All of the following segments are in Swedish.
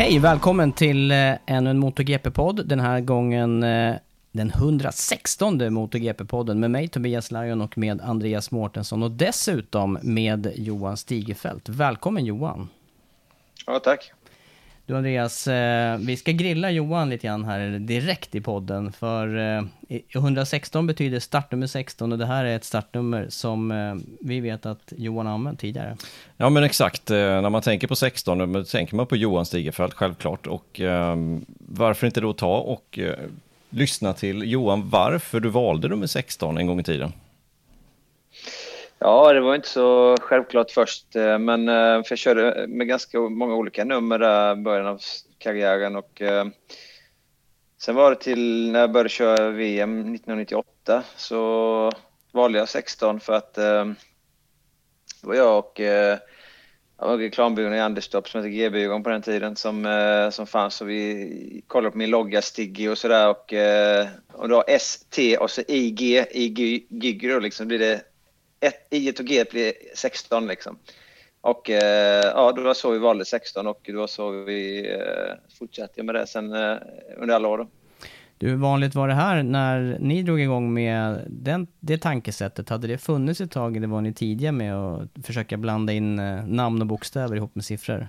Hej, välkommen till eh, ännu en MotoGP-podd. Den här gången eh, den 116 MotoGP-podden med mig Tobias Lajon och med Andreas Mårtensson och dessutom med Johan Stigefelt. Välkommen Johan! Ja, tack! Du Andreas, eh, vi ska grilla Johan lite grann här direkt i podden. För eh, 116 betyder startnummer 16 och det här är ett startnummer som eh, vi vet att Johan har använt tidigare. Ja men exakt, eh, när man tänker på 16 då tänker man på Johan Stigefelt självklart. Och eh, varför inte då ta och eh, lyssna till Johan varför du valde nummer 16 en gång i tiden? Ja, det var inte så självklart först, eh, men eh, för jag körde med ganska många olika nummer där i början av karriären och eh, sen var det till när jag började köra VM 1998 så valde jag 16 för att det var jag och jag var reklambyrån i Anderstorp som hette G-byrån på den tiden som, som fanns. Och vi kollade på min logga Stiggy och sådär och, och då ST och så IG, IG, IG då liksom. Blir det ett, I och G blir 16 liksom. Och eh, ja, det var så vi valde 16 och det var så vi eh, fortsatte med det sen eh, under alla år. Då. Du, hur vanligt var det här när ni drog igång med den, det tankesättet? Hade det funnits ett tag eller var ni tidiga med att försöka blanda in eh, namn och bokstäver ihop med siffror?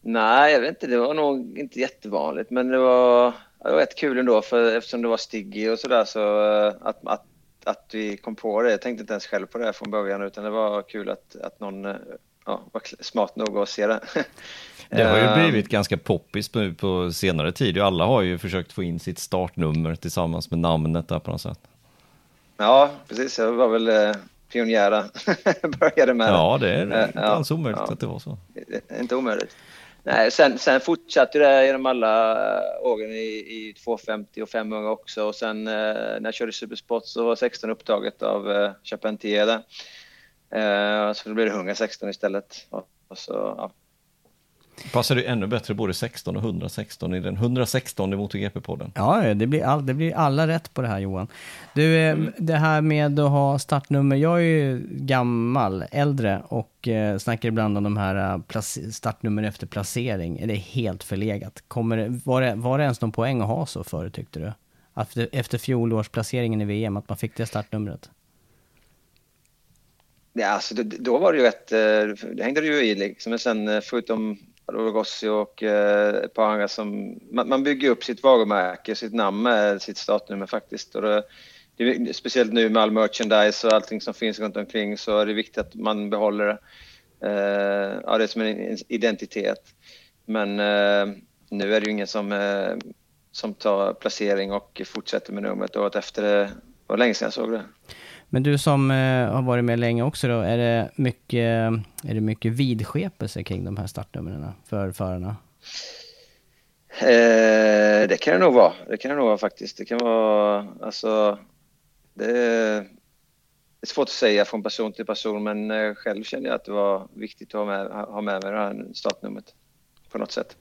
Nej, jag vet inte. Det var nog inte jättevanligt, men det var, det var rätt kul ändå för eftersom det var Stiggy och sådär så eh, att, att att vi kom på det. Jag tänkte inte ens själv på det från början utan det var kul att, att någon eh, ja, var smart nog att se det. Det har ju ehm. blivit ganska poppis nu på senare tid alla har ju försökt få in sitt startnummer tillsammans med namnet där på något sätt. Ja, precis. Jag var väl eh, pionjära, började med Ja, det är inte alls omöjligt ja. att det var så. Inte omöjligt. Nej, sen, sen fortsatte det genom alla eh, åren i, i 250 och 500 också och sen eh, när jag körde Supersport så var 16 upptaget av eh, Charpentier där. Eh, så då blev det 116 istället. Och, och så, ja. Passar det ännu bättre både 16 och 116 i den 116 i MotoGP-podden. Ja, det blir, all, det blir alla rätt på det här Johan. Du, eh, mm. det här med att ha startnummer, jag är ju gammal, äldre och eh, snackar ibland om de här uh, startnummer efter placering. Är det helt förlegat? Kommer var, det, var det ens någon poäng att ha så förut tyckte du? Efter, efter fjolårsplaceringen i VM, att man fick det startnumret? Ja, alltså, då, då var det ju ett, det hängde det ju i liksom, men sen förutom Rossi och eh, ett par andra som... Man, man, bygger upp sitt varumärke, sitt namn med sitt startnummer faktiskt. Och det, det speciellt nu med all merchandise och allting som finns runt omkring så är det viktigt att man behåller det. Eh, ja, det är som en identitet. Men eh, nu är det ju ingen som, eh, som tar placering och fortsätter med numret året efter. Det var länge sedan jag såg det. Men du som eh, har varit med länge också då, är det mycket, är det mycket vidskepelse kring de här startnumren för förarna? Eh, det kan det nog vara. Det kan det nog vara faktiskt. Det kan vara, alltså, det är, det är svårt att säga från person till person, men eh, själv känner jag att det var viktigt att ha med, ha med mig det här startnumret på något sätt.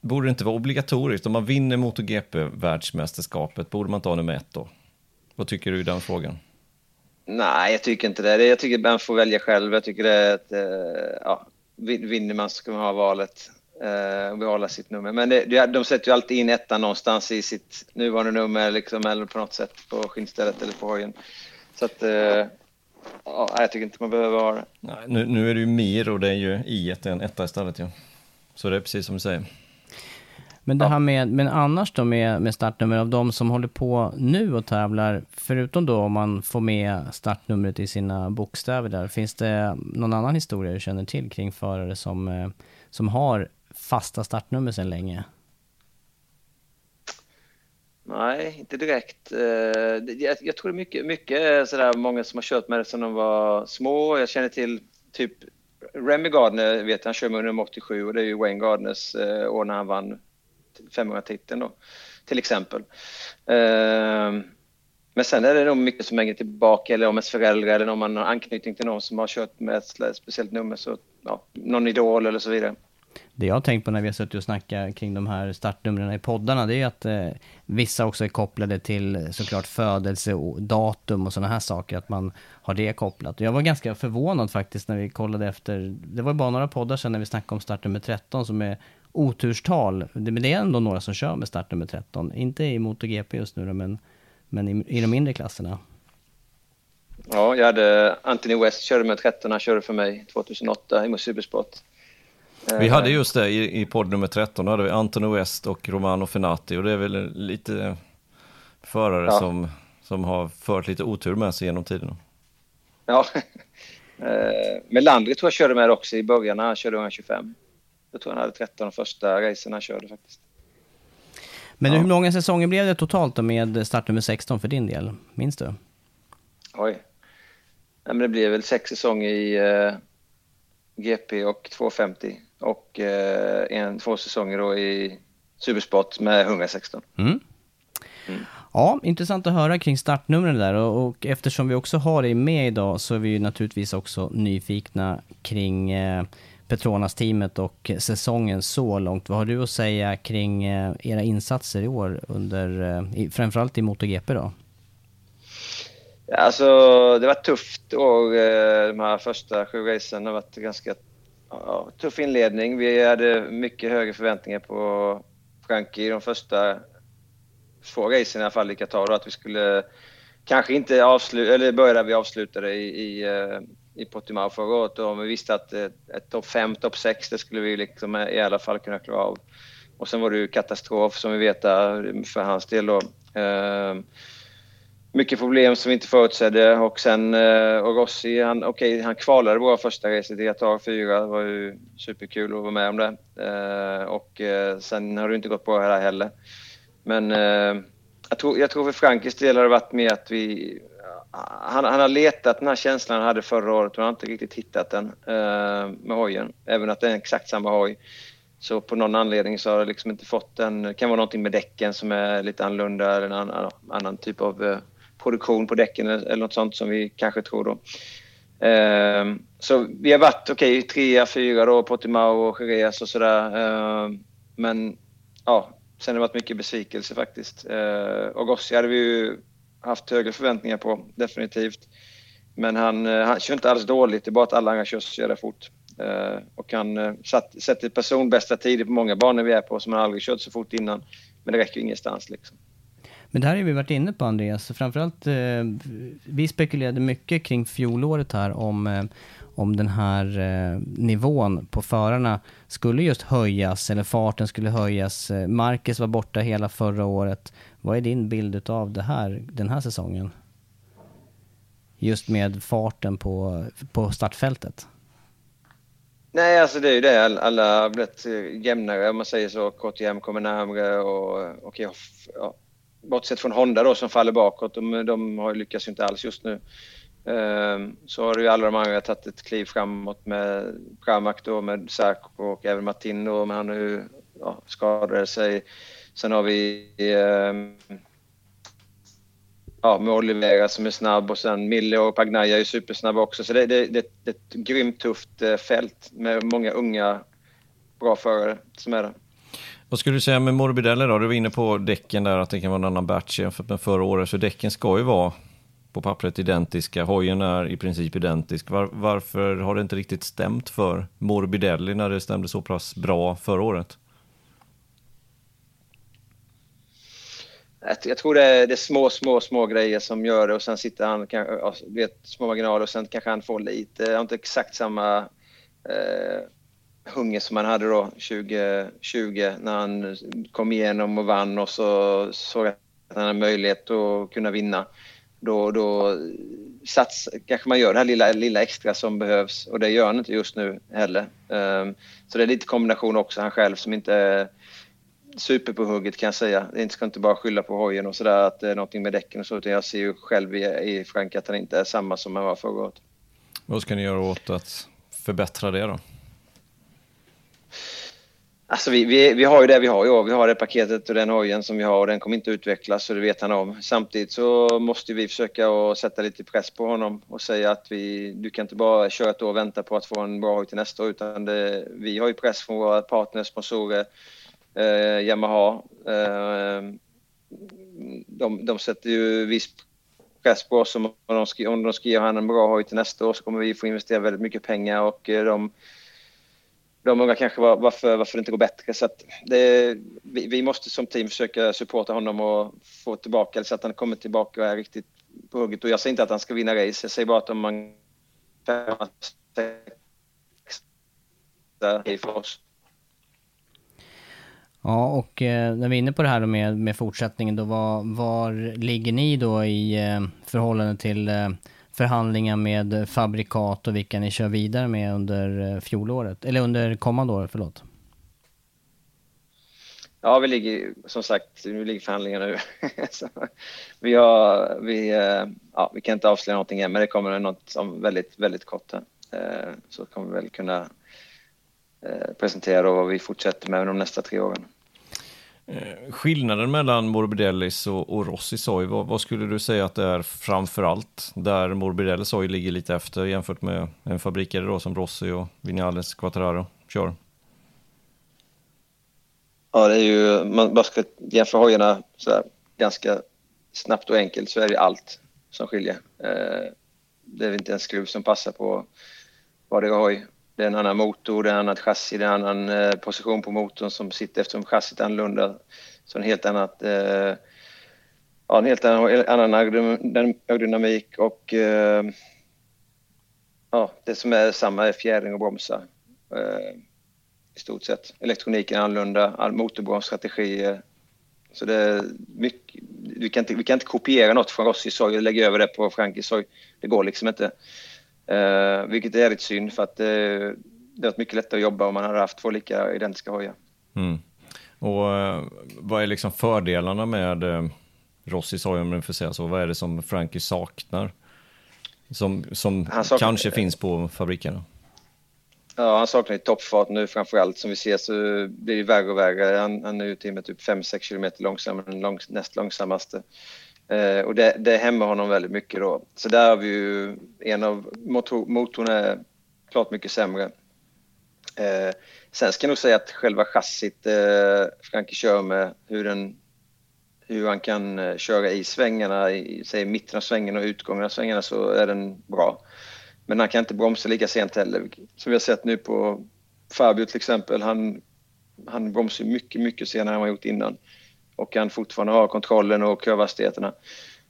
Borde det inte vara obligatoriskt? Om man vinner MotoGP-världsmästerskapet, borde man ha nummer ett då? Vad tycker du i den frågan? Nej, jag tycker inte det. Jag tycker man får välja själv. Jag tycker det är att, eh, ja, vinner man så ska man ha valet eh, och behålla sitt nummer. Men det, de sätter ju alltid in ettan någonstans i sitt nuvarande nummer liksom, eller på något sätt på skinnstället eller på hojen. Så att, eh, ja, jag tycker inte man behöver ha det. Nej, nu, nu är det ju Mir och det är ju i ett en etta istället. Ja. Så det är precis som du säger. Men det här med, men annars då med, med startnummer av de som håller på nu och tävlar, förutom då om man får med startnumret i sina bokstäver där, finns det någon annan historia du känner till kring förare som, eh, som har fasta startnummer sedan länge? Nej, inte direkt. Eh, jag, tror det är mycket, mycket sådär, många som har kört med det sedan de var små. Jag känner till typ Remy Gardner, vet han kör med nummer 87 och det är ju Wayne Gardners eh, år när han vann 500-titeln då, till exempel. Ehm, men sen är det nog mycket som hänger tillbaka, eller om ens föräldrar eller om man har anknytning till någon som har kört med ett speciellt nummer, så ja, någon idol eller så vidare. Det jag har tänkt på när vi har suttit och snackat kring de här startnumren i poddarna, det är att eh, vissa också är kopplade till såklart födelsedatum och och sådana här saker, att man har det kopplat. Jag var ganska förvånad faktiskt när vi kollade efter, det var bara några poddar sedan när vi snackade om startnummer 13 som är oturstal. Men det är ändå några som kör med startnummer 13. Inte i MotoGP just nu då, men, men i, i de mindre klasserna. Ja, jag hade Anthony West körde med 13, han körde för mig 2008 i Supersport. Vi hade just det i, i podd nummer 13, då hade vi Anthony West och Romano Fenati och det är väl lite förare ja. som, som har fört lite otur med sig genom tiden. Ja, eh, Melandri tror jag körde med också i början när han körde 125. Jag tror han hade 13 de första racen han körde faktiskt. Men ja. hur många säsonger blev det totalt då med startnummer 16 för din del? Minns du? Oj. Ja, men det blev väl sex säsonger i uh, GP och 250 och uh, en, två säsonger då i Supersport med 116. Mm. Mm. Ja, intressant att höra kring startnumren där och, och, eftersom vi också har dig med idag så är vi naturligtvis också nyfikna kring eh, Petronas-teamet och säsongen så långt. Vad har du att säga kring eh, era insatser i år, under, eh, framförallt i MotoGP då? Alltså, det var tufft år, eh, de här första sju racen. Det har varit ganska ja, tuff inledning. Vi hade mycket högre förväntningar på Frankie i de första två racen i alla fall i Qatar. Att vi skulle kanske inte avsluta, eller börja där vi avslutade i, i i Portimao förra året och vi visste att ett, topp 5, topp 6, det skulle vi liksom i alla fall kunna klara av. Och sen var det ju katastrof som vi vet för hans del då. Eh, mycket problem som vi inte förutsedde och sen eh, och Rossi, han, okay, han kvalade våra första resor till Qatar 4. Det var ju superkul att vara med om det. Eh, och sen har det inte gått bra här heller. Men jag, tror, jag tror för Frankis del har det varit mer att vi han, han, har letat den här känslan han hade förra året och han har inte riktigt hittat den eh, med hojen. Även att det är exakt samma hoj. Så på någon anledning så har jag liksom inte fått den. Det kan vara någonting med däcken som är lite annorlunda eller en annan, annan typ av eh, produktion på däcken eller, eller något sånt som vi kanske tror då. Eh, så vi har varit okej, okay, trea, fyra då, Portimao och Jerez och sådär. Eh, men ja, sen har det varit mycket besvikelse faktiskt. Eh, och Gossi hade vi ju haft högre förväntningar på, definitivt. Men han, eh, han kör inte alls dåligt, det är bara att alla andra kör så jävla fort. Uh, och han uh, satt, sätter personbästa tider på många banor vi är på som han aldrig kört så fort innan. Men det räcker ingenstans liksom. Men det här har vi varit inne på Andreas, framförallt eh, vi spekulerade mycket kring fjolåret här om, eh, om den här eh, nivån på förarna skulle just höjas eller farten skulle höjas. Eh, Marcus var borta hela förra året. Vad är din bild av det här, den här säsongen? Just med farten på, på startfältet. Nej, alltså det är ju det. Alla har blivit eh, jämnare om man säger så. KTM kommer närmare och, och ja, bortsett från Honda då som faller bakåt, de, de har lyckats inte alls just nu. Ehm, så har ju alla de andra tagit ett kliv framåt med Pramak då, med Sarko och även Martin då, men han har ju ja, skadade sig. Sen har vi eh, ja, med Olivera som är snabb och sen Mille och Pagnaia är supersnabba också. Så det, det, det, det är ett grymt tufft eh, fält med många unga bra förare som är där. Vad skulle du säga med Morbidelli då? Du var inne på däcken där, att det kan vara en annan batch jämfört med förra året. Så däcken ska ju vara på pappret identiska. Hojen är i princip identisk. Var, varför har det inte riktigt stämt för Morbidelli när det stämde så pass bra förra året? Jag tror det är, det är, små, små, små grejer som gör det och sen sitter han, alltså, vet, små marginaler och sen kanske han får lite, jag har inte exakt samma eh, hunger som han hade då 2020 när han kom igenom och vann och så såg att han hade möjlighet att kunna vinna. Då, då sats, kanske man gör det här lilla, lilla extra som behövs och det gör han inte just nu heller. Um, så det är lite kombination också, han själv som inte är super på hugget kan jag säga. Det ska inte bara skylla på hojen och sådär att det är någonting med däcken och så utan jag ser ju själv i, i Frank att han inte är samma som han var förra året. Vad ska ni göra åt att förbättra det då? Alltså vi, vi, vi har ju det vi har i år. Vi har det paketet och den hojen som vi har och den kommer inte utvecklas så det vet han om. Samtidigt så måste vi försöka att sätta lite press på honom och säga att vi, du kan inte bara köra ett år och vänta på att få en bra hoj till nästa år utan det, vi har ju press från våra partners, sponsorer, eh, Yamaha. Eh, de, de sätter ju viss press på oss om de, ska, om de ska ge honom en bra hoj till nästa år så kommer vi få investera väldigt mycket pengar och eh, de de undrar kanske var, varför, varför det inte går bättre. Så det, vi, vi, måste som team försöka supporta honom och få tillbaka, så att han kommer tillbaka och är riktigt på hugget. Och jag säger inte att han ska vinna race, jag säger bara att om man... För oss. Ja, och eh, när vi är inne på det här med, med fortsättningen då, var, var ligger ni då i eh, förhållande till eh, förhandlingar med fabrikat och vilka ni kör vidare med under eh, fjolåret, eller under kommande år, förlåt? Ja, vi ligger som sagt, nu ligger förhandlingarna nu. vi, har, vi, eh, ja, vi kan inte avslöja någonting än, men det kommer något om väldigt, väldigt kort här. Eh, så kommer vi väl kunna presentera vad vi fortsätter med de nästa tre åren. Eh, skillnaden mellan Morbidellis och, och Rossi Soy, vad, vad, skulle du säga att det är framför allt? Där Morbidelli Soy ligger lite efter jämfört med en fabrikare då som Rossi och Vinales Quattararo kör? Ja, det är ju, man bara ska jämföra hojarna så här ganska snabbt och enkelt så är det allt som skiljer. Eh, det är inte en skruv som passar på vad det är hoj det är en annan motor, det är en annat chassi, det är en annan eh, position på motorn som sitter eftersom chassit är annorlunda. Så en helt annat, eh, ja, en helt annan, aerodynamik och eh, ja, det som är samma är fjädring och bromsar i stort sett. Elektroniken är annorlunda, motorbromsstrategier. Så det är mycket, vi, kan inte, vi kan inte kopiera något från Rossi Soy och lägga över det på Frankis Soy. Det går liksom inte. Eh, vilket är lite synd för att eh, det hade varit mycket lättare att jobba om man hade haft två lika identiska hojar. Mm. Och eh, vad är liksom fördelarna med eh, Rossis hoj om man får säga så? Vad är det som Frankie saknar? Som, som saknar, kanske finns på fabrikerna? Ja, han saknar ju toppfart nu framförallt. Som vi ser så blir det värre och värre. Han, han är ju till och med typ 5-6 kilometer långsammare än den lång, näst långsammaste. Eh, och det, det hämmar honom väldigt mycket då. Så där har vi ju en av motor, motorn är klart mycket sämre. Eh, sen ska jag nog säga att själva chassit eh, Frankie kör med, hur, den, hur han kan eh, köra i svängarna, i säg, mitten av svängen och utgången av svängarna så är den bra. Men han kan inte bromsa lika sent heller. Som vi har sett nu på Fabio till exempel, han, han bromsar mycket, mycket senare än vad han gjort innan och kan fortfarande ha kontrollen och kurvhastigheterna.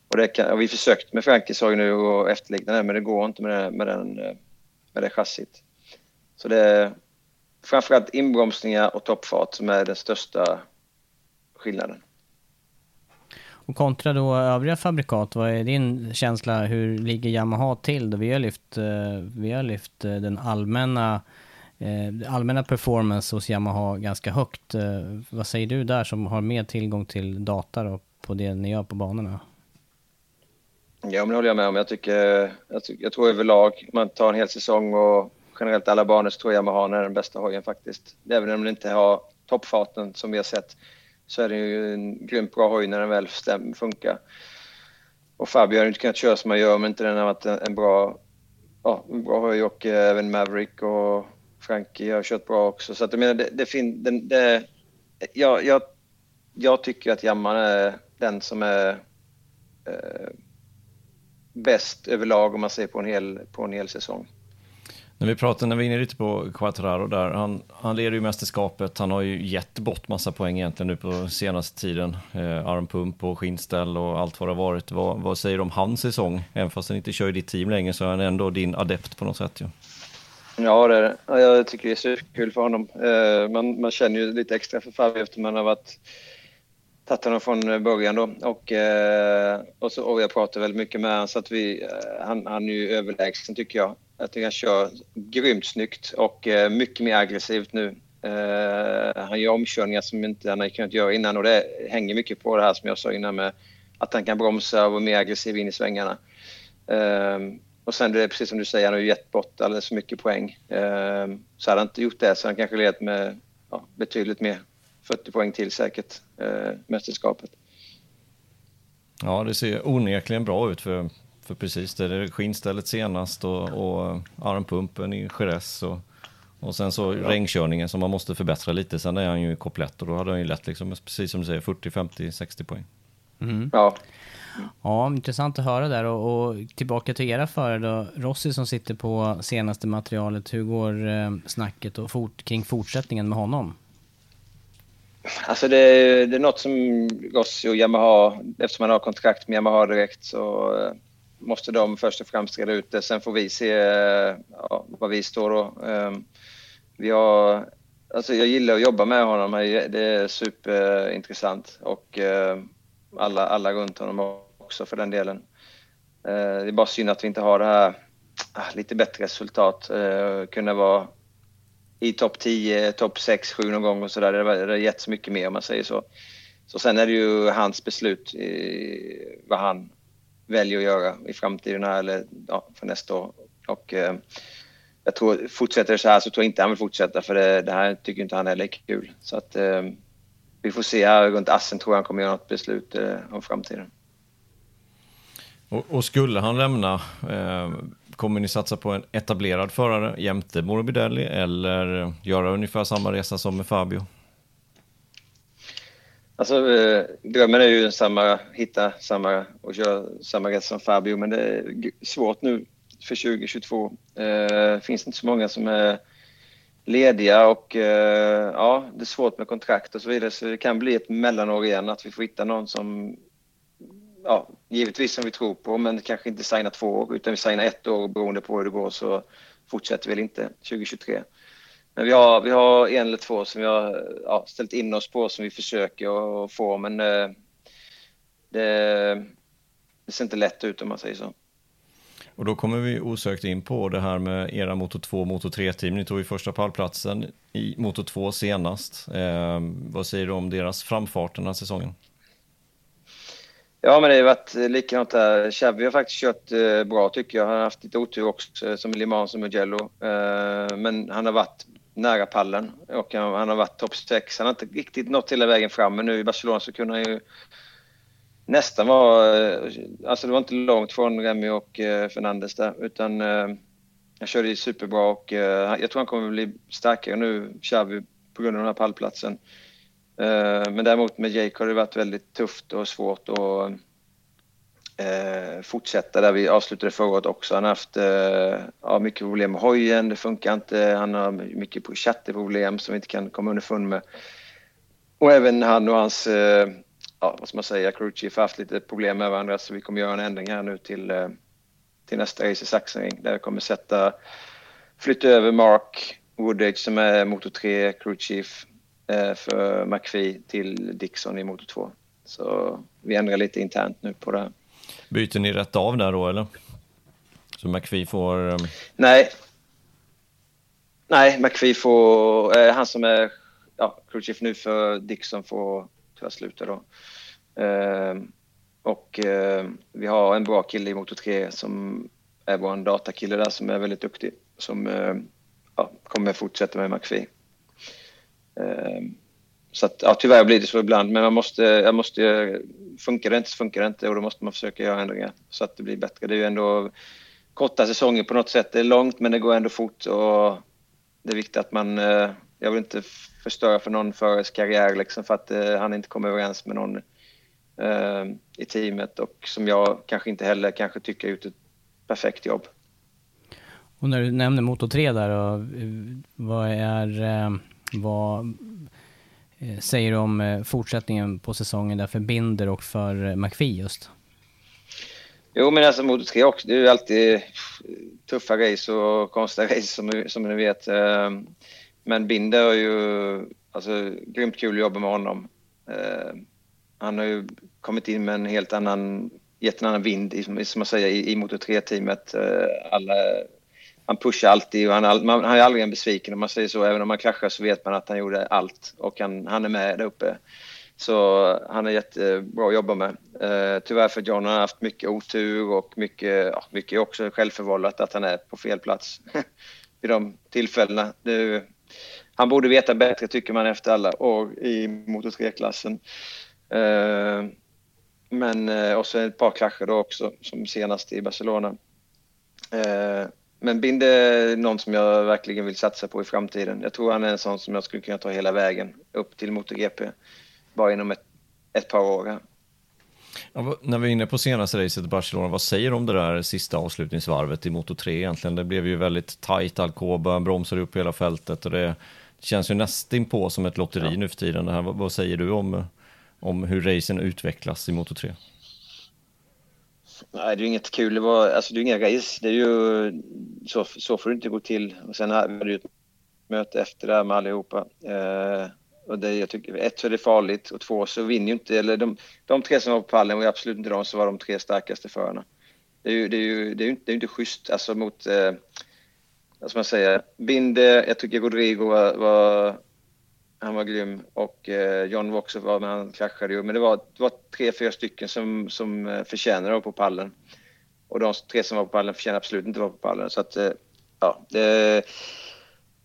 Och det kan, och vi försökt med Frankis har ju nu och efterlikna det, men det går inte med det, med, den, eh, med det chassit. Så det är framförallt inbromsningar och toppfart som är den största skillnaden. Och kontra då övriga fabrikat, vad är din känsla? Hur ligger Yamaha till? Då vi har lyft, eh, vi har lyft eh, den allmänna eh, allmänna performance hos Yamaha ganska högt. Eh, vad säger du där som har mer tillgång till data då på det ni gör på banorna. Ja, men det håller jag med om. Jag, tycker, jag, tycker, jag tror överlag, om man tar en hel säsong och generellt alla banor så tror jag Yamaha är den bästa hojen faktiskt. Även om den inte har toppfarten som vi har sett så är det ju en grymt bra hoj när den väl funkar. Och Fabio har inte kunnat köra som han gör, om inte den har varit en, bra, ja, en bra hoj och eh, även Maverick och Frankie har kört bra också. Så att jag menar, det, det finns... Det, det, jag, jag, jag tycker att Jamman är den som är eh, bäst överlag om man ser på en hel, på en hel säsong. När vi pratar, när vi är inne lite på Quattraro där, han, han leder ju mästerskapet, han har ju gett bort massa poäng egentligen nu på senaste tiden. Eh, armpump och skinnställ och allt vad det har varit. Vad, vad säger du om hans säsong? Även fast han inte kör i ditt team längre så är han ändå din adept på något sätt ju. Ja, Ja, det är det. Jag tycker det är superkul för honom. Eh, man, man känner ju lite extra för Fabio efter man har varit tagit honom från eh, början då. Och, eh, och, så, och jag pratar väldigt mycket med honom så att vi, han, han är ju överlägsen tycker jag. Jag tycker han kör grymt snyggt och mycket mer aggressivt nu. Han gör omkörningar som inte han har kunnat göra innan och det hänger mycket på det här som jag sa innan med att han kan bromsa och vara mer aggressiv in i svängarna. Eh, och sen det är precis som du säger, han har ju gett bort alldeles för mycket poäng. Eh, så hade han inte gjort det så han kanske ledat med ja, betydligt mer 40 poäng till säkert, eh, mästerskapet. Ja, det ser onekligen bra ut för, för precis det. Det är skinnstället senast och, och armpumpen i Jerez och, och sen så ja. regnkörningen som man måste förbättra lite. Sen är han ju komplett och då hade han ju lätt liksom, precis som du säger, 40, 50, 60 poäng. Mm. Ja. Ja, intressant att höra där och, och, tillbaka till era förare då. Rossi som sitter på senaste materialet, hur går eh, snacket och fort, kring fortsättningen med honom? Alltså det, det, är något som Rossi och Yamaha, eftersom man har kontrakt med Yamaha direkt så eh, måste de först och främst reda ut det. Sen får vi se eh, ja, var vi står då. Ehm, vi har, alltså jag gillar att jobba med honom. Det är superintressant och eh, alla, alla runt honom också för den delen. Eh, det är bara synd att vi inte har det här ah, lite bättre resultat. Eh, kunna vara i topp 10, topp 6, 7 någon gång och sådär. Det har gett så mycket mer om man säger så. Så sen är det ju hans beslut vad han väljer att göra i framtiden här, eller ja, för nästa år. Och eh, jag tror, fortsätter det så här så tror jag inte han vill fortsätta för det, det här tycker inte han heller är kul. Så att eh, vi får se här runt Assen tror jag han kommer göra något beslut eh, om framtiden. Och, och, skulle han lämna, eh, kommer ni satsa på en etablerad förare jämte Morbidelli eller göra ungefär samma resa som med Fabio? Alltså, eh, drömmen är ju samma, hitta samma och köra samma resa som Fabio, men det är svårt nu för 2022. Eh, finns inte så många som är lediga och eh, ja, det är svårt med kontrakt och så vidare, så det kan bli ett mellanår igen, att vi får hitta någon som ja, givetvis som vi tror på, men kanske inte signa två år, utan vi signar ett år och beroende på hur det går så fortsätter vi väl inte 2023. Men vi har, vi har en eller två som vi har ja, ställt in oss på som vi försöker att få, men eh, det, det ser inte lätt ut om man säger så. Och då kommer vi osökt in på det här med era Moto 2 Moto 3-team. Ni tog ju första pallplatsen i Moto 2 senast. Eh, vad säger du om deras framfart den här säsongen? Ja, men det har varit eh, likadant där. Xavi har faktiskt kört eh, bra tycker jag. Han har haft lite otur också, eh, som Limans och Mugello. Eh, men han har varit nära pallen och han har varit topp 6. Han har inte riktigt nått hela vägen fram, men nu i Barcelona så kunde han ju nästan vara... Eh, alltså det var inte långt från Remy och Fernandes där, utan han körde superbra och jag tror han kommer bli starkare nu, Xavi, på grund av den här pallplatsen. Eh, men däremot med Jake har det varit väldigt tufft och svårt att eh, fortsätta där vi avslutade förra året också. Han har haft eh, ja, mycket problem med hojen, det funkar inte. Han har mycket chatterproblem som vi inte kan komma underfund med. Och även han och hans, ja, vad ska man säga, crew chief har haft lite problem med varandra så vi kommer göra en ändring här nu till, till nästa race i Sachsenring där vi kommer sätta, flytta över Mark Woodage som är motor 3 crew chief för McPhee till Dixon i Motor 2. Så vi ändrar lite internt nu på det. Byter ni rätt av där då eller? Så McPhee får... Um... Nej. Nej, McPhee får... Eh, han som är ja, crewchief nu för Dixon får tyvärr sluta då. och vi har en bra kille i Motor 3 som är vår datakille där som är väldigt duktig. Som ja, kommer fortsätta med McPhee. Ehm, så att, ja, tyvärr blir det så ibland, men man måste, jag måste, funkar det inte så funkar det inte och då måste man försöka göra ändringar så att det blir bättre. Det är ju ändå korta säsonger på något sätt. Det är långt men det går ändå fort och det är viktigt att man, eh, jag vill inte förstöra för någon förares karriär liksom för att eh, han inte kommer överens med någon eh, i teamet och som jag kanske inte heller kanske tycker har gjort ett perfekt jobb. Och när du nämner Moto 3 där, då, vad är, vad eh, säger du om eh, fortsättningen på säsongen där för Binder och för eh, McPhee just? Jo, men alltså mot också. Det är ju alltid tuffa race och konstiga race som, som ni vet. Men Binder har ju alltså, grymt kul att jobba med honom. Han har ju kommit in med en helt annan, gett en annan vind, som man säger, i, i Moto 3-teamet. Alla, han pushar alltid och han, man, han är aldrig en besviken om man säger så. Även om man kraschar så vet man att han gjorde allt och han, han är med där uppe. Så han är jättebra att jobba med. Eh, tyvärr för John har haft mycket otur och mycket, ja, mycket också självförvållat att han är på fel plats vid de tillfällena. Det, han borde veta bättre tycker man efter alla år i motor 3-klassen. Eh, men eh, och så ett par krascher då också, som senast i Barcelona. Eh, men Binde är någon som jag verkligen vill satsa på i framtiden. Jag tror han är en sån som jag skulle kunna ta hela vägen upp till MotoGP bara inom ett, ett par år. Ja, när vi är inne på senaste racet i Barcelona, vad säger du om det där sista avslutningsvarvet i Moto 3 egentligen? Det blev ju väldigt tajt, Alcoba bromsar upp hela fältet och det känns ju nästan på som ett lotteri ja. nu för tiden. Det här, vad, vad, säger du om, om hur racen utvecklas i Moto 3? Nej, det är inget kul. Det, var, alltså, det är inga race. Det är ju, så, så får det inte gå till. Och sen hade vi ett möte efter det här med allihopa. Eh, och det, jag tycker, ett så är det farligt och två så vinner ju inte, eller de, de tre som var på pallen var absolut inte de som var de tre starkaste förarna. Det är ju, det är ju, det är ju inte, det är inte schysst alltså mot, eh, vad ska man säga, Binde, jag tycker Rodrigo var, var han var grym och eh, John var också han kraschade ju. Men det var, det var tre, fyra stycken som, som eh, förtjänade att vara på pallen. Och de tre som var på pallen förtjänade absolut inte att vara på pallen. Så att, eh, ja, det,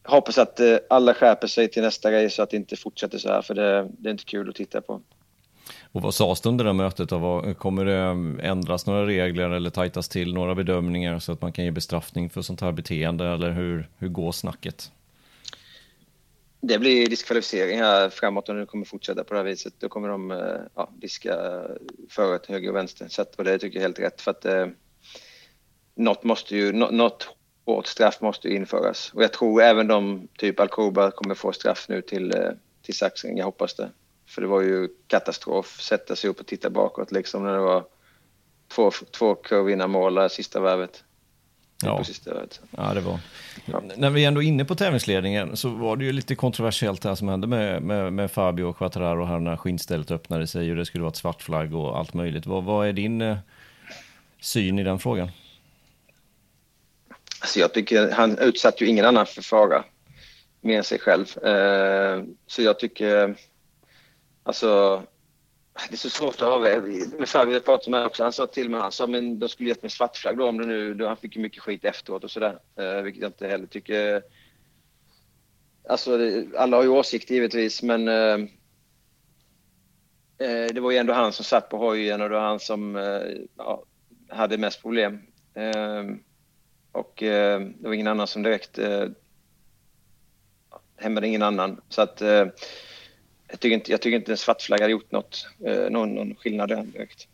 hoppas att eh, alla skärper sig till nästa grej så att det inte fortsätter så här för det, det är inte kul att titta på. Och vad sades det under det mötet? Då? Kommer det mm, ändras några regler eller tajtas till några bedömningar så att man kan ge bestraffning för sånt här beteende eller hur, hur går snacket? Det blir diskvalificering framåt om det kommer fortsätta på det här viset. Då kommer de eh, ja, diska föret höger och vänster. Så att, och det tycker jag är helt rätt för att eh, något måste ju, något hårt straff måste ju införas. Och jag tror även de, typ Alcoba, kommer få straff nu till, eh, till Sachsen. Jag hoppas det. För det var ju katastrof. Sätta sig upp och titta bakåt liksom när det var två, två kurvvinnarmål sista varvet. Ja. ja, det var. Ja. När vi är ändå inne på tävlingsledningen så var det ju lite kontroversiellt det här som hände med, med, med Fabio och Quattararo här när skinnstället öppnade sig och det skulle vara ett svart flagg och allt möjligt. Vad, vad är din eh, syn i den frågan? Alltså jag tycker han utsatte ju ingen annan för fara mer än sig själv. Eh, så jag tycker, alltså det är så svårt att avväga. Med vi pratade med också, han sa till mig, han sa men de skulle gett mig svartflagg då om det nu, då han fick ju mycket skit efteråt och sådär. Eh, vilket jag inte heller tycker. Alltså alla har ju åsikter givetvis men eh, eh, det var ju ändå han som satt på hojen och det var han som eh, ja, hade mest problem. Ehm, och eh, det var ingen annan som direkt eh, hämmade ingen annan. Så att eh, jag tycker inte, jag tycker inte en svartflagg hade gjort något, eh, någon, någon skillnad där direkt.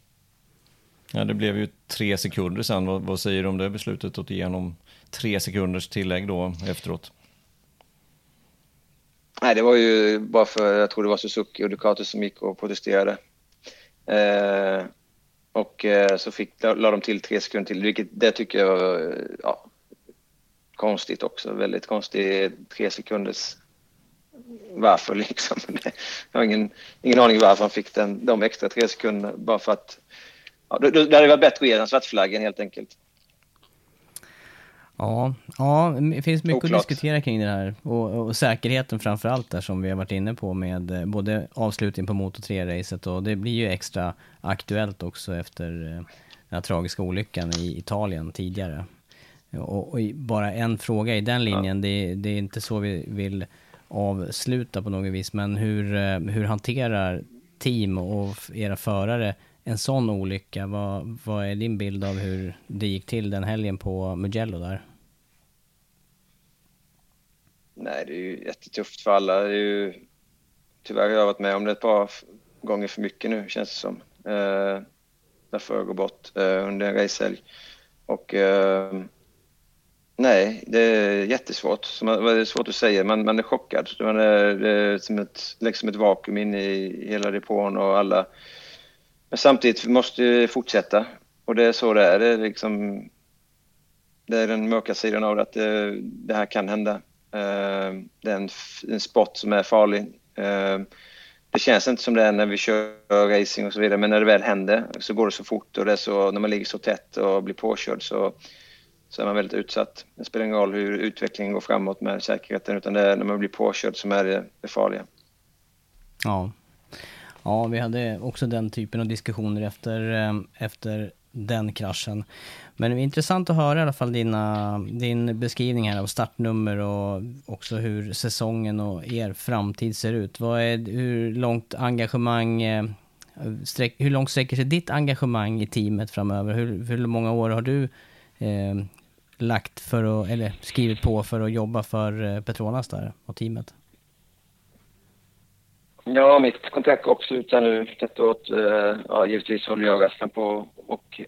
Ja, det blev ju tre sekunder sen. Vad, vad säger du om det beslutet att igenom tre sekunders tillägg då efteråt? Nej, det var ju bara för, jag tror det var Suzuki och Ducati som gick och protesterade. Eh, och eh, så fick, la de till tre sekunder till, vilket det tycker jag var ja, konstigt också. Väldigt konstigt tre sekunders varför liksom. Jag har ingen, ingen aning varför han fick den, de extra tre sekunderna bara för att ja, det, det hade varit bättre att ge den svartflaggen helt enkelt. Ja, ja, det finns mycket Oklart. att diskutera kring det här. Och, och säkerheten framför allt där som vi har varit inne på med eh, både avslutningen på Moto 3-racet och det blir ju extra aktuellt också efter eh, den här tragiska olyckan i Italien tidigare. Och, och bara en fråga i den linjen, det, det är inte så vi vill avsluta på något vis, men hur, eh, hur hanterar team och era förare en sån olycka? Vad, vad är din bild av hur det gick till den helgen på Mugello där? Nej, det är ju jättetufft för alla. Det är ju, tyvärr har jag varit med om det ett par gånger för mycket nu, känns det som. Eh, när jag går bort eh, under en racehelg. Och eh, nej, det är jättesvårt. Det är svårt att säga, man, man är chockad. Man är, det är som ett, liksom ett vakuum inne i hela depån och alla. Men samtidigt måste vi fortsätta. Och det är så det är. Det är liksom det är den mörka sidan av det, att det, det här kan hända. Eh, det är en, en sport som är farlig. Eh, det känns inte som det är när vi kör racing och så vidare, men när det väl händer så går det så fort och det är så, när man ligger så tätt och blir påkörd så, så är man väldigt utsatt. Det spelar ingen roll hur utvecklingen går framåt med säkerheten, utan det är när man blir påkörd som är det, det farliga. Ja. Ja, vi hade också den typen av diskussioner efter, eh, efter den kraschen. Men det är intressant att höra i alla fall dina, din beskrivning här av startnummer och också hur säsongen och er framtid ser ut. Vad är, hur långt engagemang, eh, sträck, hur långt sträcker sig ditt engagemang i teamet framöver? Hur, hur många år har du eh, lagt för att, eller skrivit på för att jobba för eh, Petronas där och teamet? Ja, mitt kontrakt går också ut nu detta eh, Ja, givetvis håller jag resten på och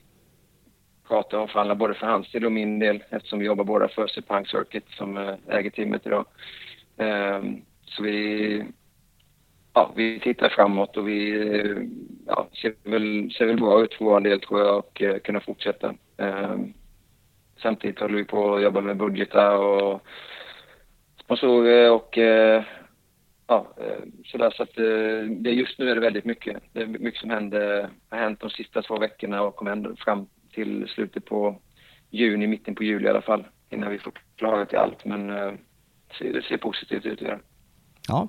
pratar och förhandlar både för hans del och min del eftersom vi jobbar båda för Sepang Circuit som eh, äger teamet idag. Ehm, så vi, ja, vi tittar framåt och vi ja, ser, väl, ser väl bra ut för vår del tror jag och kunna fortsätta. Ehm, Samtidigt håller vi på att jobba med budgetar och sponsorer och eh, ja, eh, sådär så att eh, det just nu är det väldigt mycket. Det är mycket som händer, har hänt de sista två veckorna och kommer ändå fram till slutet på juni, mitten på juli i alla fall, innan vi får klarhet till allt. Men eh, det- ser positivt ut. Ja.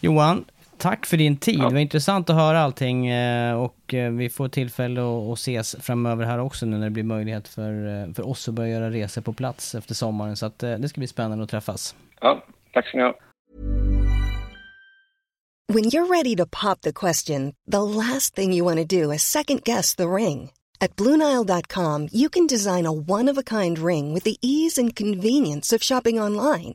Johan, tack för din tid. Ja. Det var intressant att höra allting eh, och eh, vi får tillfälle att ses framöver här också nu när det blir möjlighet för, eh, för oss att börja göra resor på plats efter sommaren. Så att det ska bli spännande att träffas. ja, tack ska ni ha. When you're ready to pop the question, the last thing you want to do is second guess the ring. At Bluenile.com, you can design a one of a kind ring with the ease and convenience of shopping online.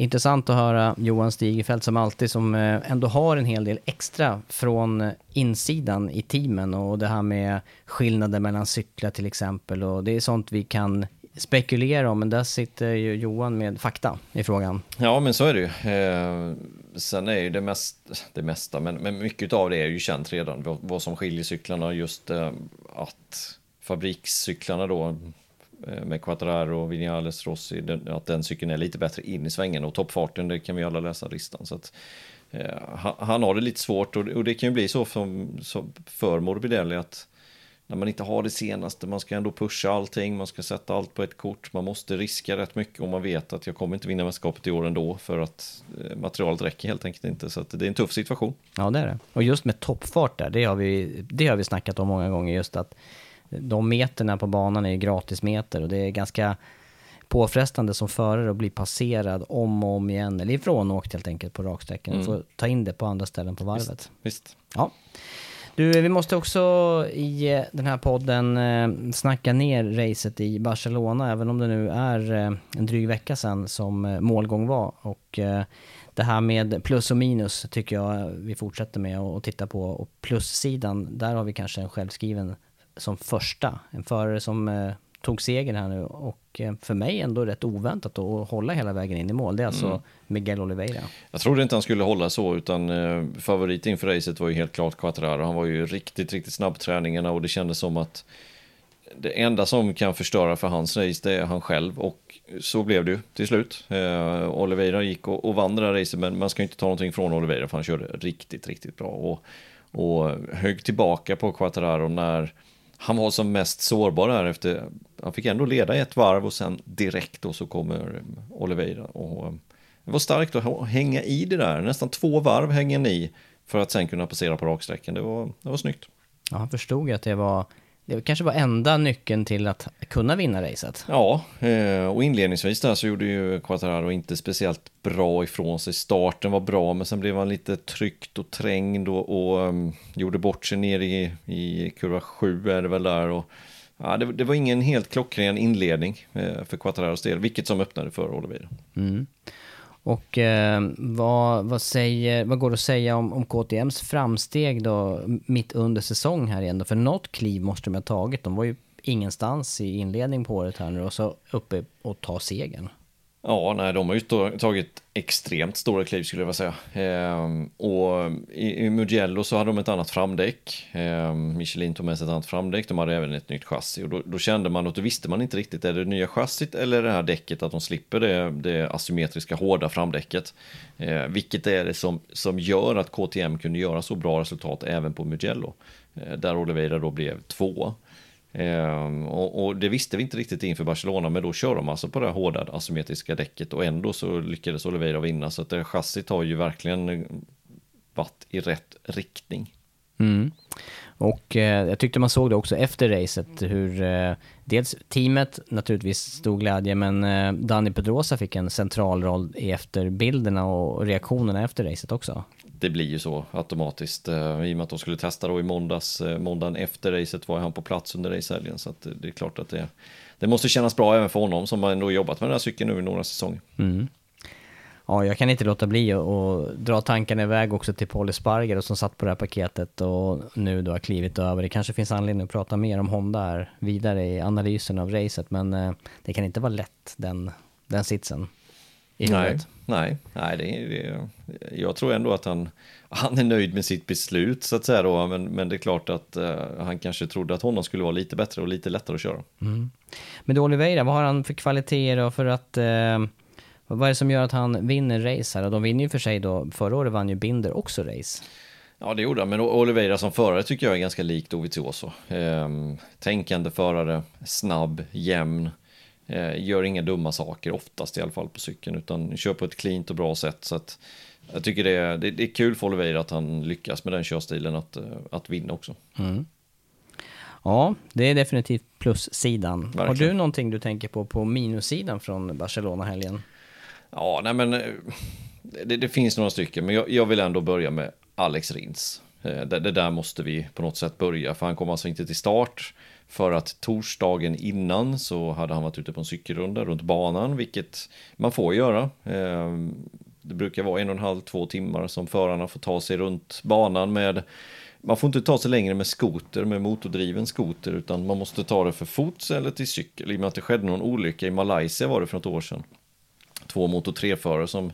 intressant att höra Johan Stigefelt som alltid som eh, ändå har en hel del extra från eh, insidan i teamen och det här med skillnader mellan cyklar till exempel och det är sånt vi kan spekulera om men där sitter ju Johan med fakta i frågan. Ja, men så är det ju. Eh, sen är ju det, mest, det mesta, men, men mycket av det är ju känt redan. Vad, vad som skiljer cyklarna, just eh, att fabrikscyklarna då Eh, med Quattararo och Vinales Rossi, den, att den cykeln är lite bättre in i svängen och toppfarten, det kan vi alla läsa listan. Så att eh, han, han, har det lite svårt och, och det kan ju bli så för, för Morbidelli att när man inte har det senaste, man ska ändå pusha allting, man ska sätta allt på ett kort, man måste riska rätt mycket och man vet att jag kommer inte vinna mästerskapet i år ändå för att eh, materialet räcker helt enkelt inte. Så det är en tuff situation. Ja, det är det. Och just med toppfart där, det har vi, det har vi snackat om många gånger, just att de meterna på banan är gratismeter och det är ganska påfrestande som förare att bli passerad om och om igen, eller ifrånåkt helt enkelt på raksträckan. Mm. får ta in det på andra ställen på varvet. Visst. Visst. Ja. Du, vi måste också i eh, den här podden eh, snacka ner racet i Barcelona, även om det nu är eh, en dryg vecka sedan som målgång var. Och det här med plus och minus tycker jag vi fortsätter med att titta på. Och plussidan, där har vi kanske en självskriven som första. En förare som tog segern här nu och eh, för mig ändå rätt oväntat att hålla hela vägen in i mål. Det är alltså mm. Miguel Oliveira. Jag trodde inte han skulle hålla så utan eh, favorit inför racet var ju helt klart Quattararo. Han var ju riktigt, riktigt snabb träningarna och det kändes som att det enda som kan förstöra för hans race det är han själv och så blev det ju till slut. Eh, Oliveira gick och, och vann det där racet men man ska inte ta någonting från Oliveira för han körde riktigt, riktigt bra och, och högg tillbaka på Quattararo när han var som mest sårbar här efter, han fick ändå leda ett varv och sen direkt då så kommer Oliveira. Och eh, det var starkt att hänga i det där, nästan två varv hänger ni för att sen kunna passera på raksträckan, Det var, det var snyggt. Ja, han förstod att det var det kanske var enda nyckeln till att kunna vinna racet. Ja, eh, och inledningsvis där så gjorde ju Quattararo inte speciellt bra ifrån sig. Starten var bra, men sen blev han lite tryckt och trängd och, och um, gjorde bort sig ner i, i kurva 7 är det väl där. Och, ja, det, det var ingen helt klockren inledning eh, för Quattararos del, vilket som öppnade för Oliveira. Mm. Och eh, vad, vad, säger, vad går det att säga om, om KTMs framsteg då mitt under säsong här igen då? För något kliv måste de ha tagit. De var ju ingenstans i inledning på året här nu och så uppe och ta segern. Ja, nej, de har ju tagit extremt stora kliv skulle jag vilja säga. Ehm, och i, i Mugello så hade de ett annat framdäck. Ehm, Michelin tog med sig ett annat framdäck. De hade även ett nytt chassi och då, då kände man och då visste man inte riktigt. Är det, det nya chassit eller det här däcket att de slipper det, det asymmetriska hårda framdäcket? Ehm, vilket är det som, som gör att KTM kunde göra så bra resultat även på Mugello? Ehm, där Oliveira då blev tvåa. Ehm, och, och, det visste vi inte riktigt inför Barcelona, men då kör de alltså på det här hårda asymmetriska däcket och ändå så lyckades Oliveira vinna. Så att det chassit har ju verkligen eh, varit i rätt riktning. Mm. Och eh, jag tyckte man såg det också efter racet hur eh, dels teamet naturligtvis stod glädje men eh, Danny Pedrosa fick en central roll i efterbilderna och reaktionerna efter racet också det blir ju så automatiskt eh, i och med att de skulle testa då i måndags. Eh, måndagen efter racet var han på plats under racehelgen så att det är klart att det, det måste kännas bra även för honom som har ändå jobbat med den här cykeln nu i några säsonger. Mm. Ja, jag kan inte låta bli att dra tankarna iväg också till Paul Sparger som satt på det här paketet och nu då har klivit över. Det kanske finns anledning att prata mer om Honda här vidare i analysen av racet, men eh, det kan inte vara lätt den, den sitsen i huvudet. Nej, nej, det är, det, jag tror ändå att han, han är nöjd med sitt beslut så att säga då, men, men det är klart att uh, han kanske trodde att honom skulle vara lite bättre och lite lättare att köra. Mm. Men då Oliveira, vad har han för kvaliteter och för att uh, vad är det som gör att han vinner race här? Och de vinner ju för sig då, förra året vann ju Binder också race. Ja, det gjorde han, men Oliveira som förare tycker jag är ganska lik Dovizioso. Ehm, tänkande förare, snabb, jämn, gör inga dumma saker oftast i alla fall på cykeln utan kör på ett cleant och bra sätt. Så att jag tycker det är, det, det är kul för Oliveira att han lyckas med den körstilen att, eh, att vinna också. Mm. Ja, det är definitivt plussidan. Verkligen. Har du någonting du tänker på på minussidan från Barcelona-helgen? Ja, nej men eh, det, det, finns några stycken, men jag, jag, vill ändå börja med Alex Rins. Det, det, där måste vi på något sätt börja, för han kom alltså inte till start. För att torsdagen innan så hade han varit ute på en cykelrunda runt banan, vilket man får göra. Ehm, det brukar vara en och en halv, två timmar som förarna får ta sig runt banan med man får inte ta sig längre med skoter, med motordriven skoter, utan man måste ta det för fots eller till cykel. I och med att det skedde någon olycka i Malaysia var det för något år sedan. Två motor 3-förare som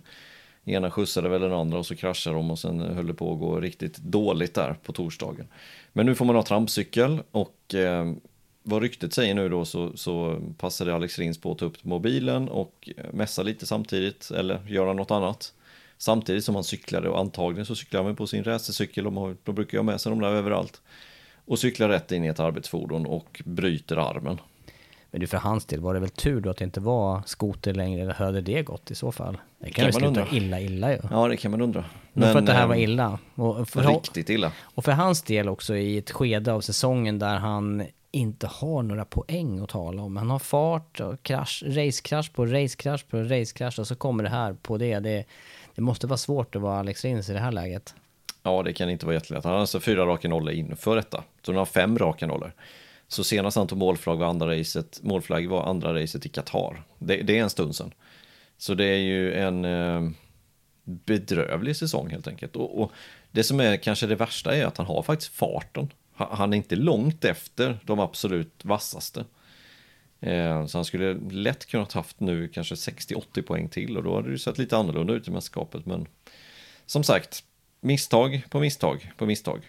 ena skjutsade väl den andra och så kraschade de och sen höll det på att gå riktigt dåligt där på torsdagen. Men nu får man ha trampcykel och eh, vad ryktet säger nu då så, så passade Alex Rins på att ta upp mobilen och eh, mässa lite samtidigt eller göra något annat. Samtidigt som han cyklade och antagligen så cyklar han på sin racercykel, de, då de brukar ha med sig de där överallt. Och cyklar rätt in i ett arbetsfordon och bryter armen. Men du, för hans del var det väl tur då att det inte var skoter längre, eller hade det gått i så fall? Det kan, Kan ju man sluta undra. illa, illa ju. Ja, det kan man undra. Men, för att det här var eh, illa. Och för, Riktigt illa. och för hans del också i ett skede av säsongen där han inte har några poäng att tala om. Han har fart och krasch, racekrasch på racekrasch på racekrasch och så kommer det här på det. Det, det måste vara svårt att vara Alex Rins i det här läget. Ja, det kan inte vara jättelätt. Han har alltså fyra raka nollor inför detta. Så han har fem raka nollor. Så senast han tog målflagg var andra racet, målflagg var andra racet i Qatar. Det, det är en stund sedan. Så det är ju en eh, bedrövlig säsong helt enkelt. Och, och det som är kanske det värsta är att han har faktiskt farten. Han, är inte långt efter de absolut vassaste. Eh, så han skulle lätt kunnat haft nu kanske 60-80 poäng till och då hade det sett lite annorlunda ut i mästerskapet. Men som sagt, misstag på misstag på misstag.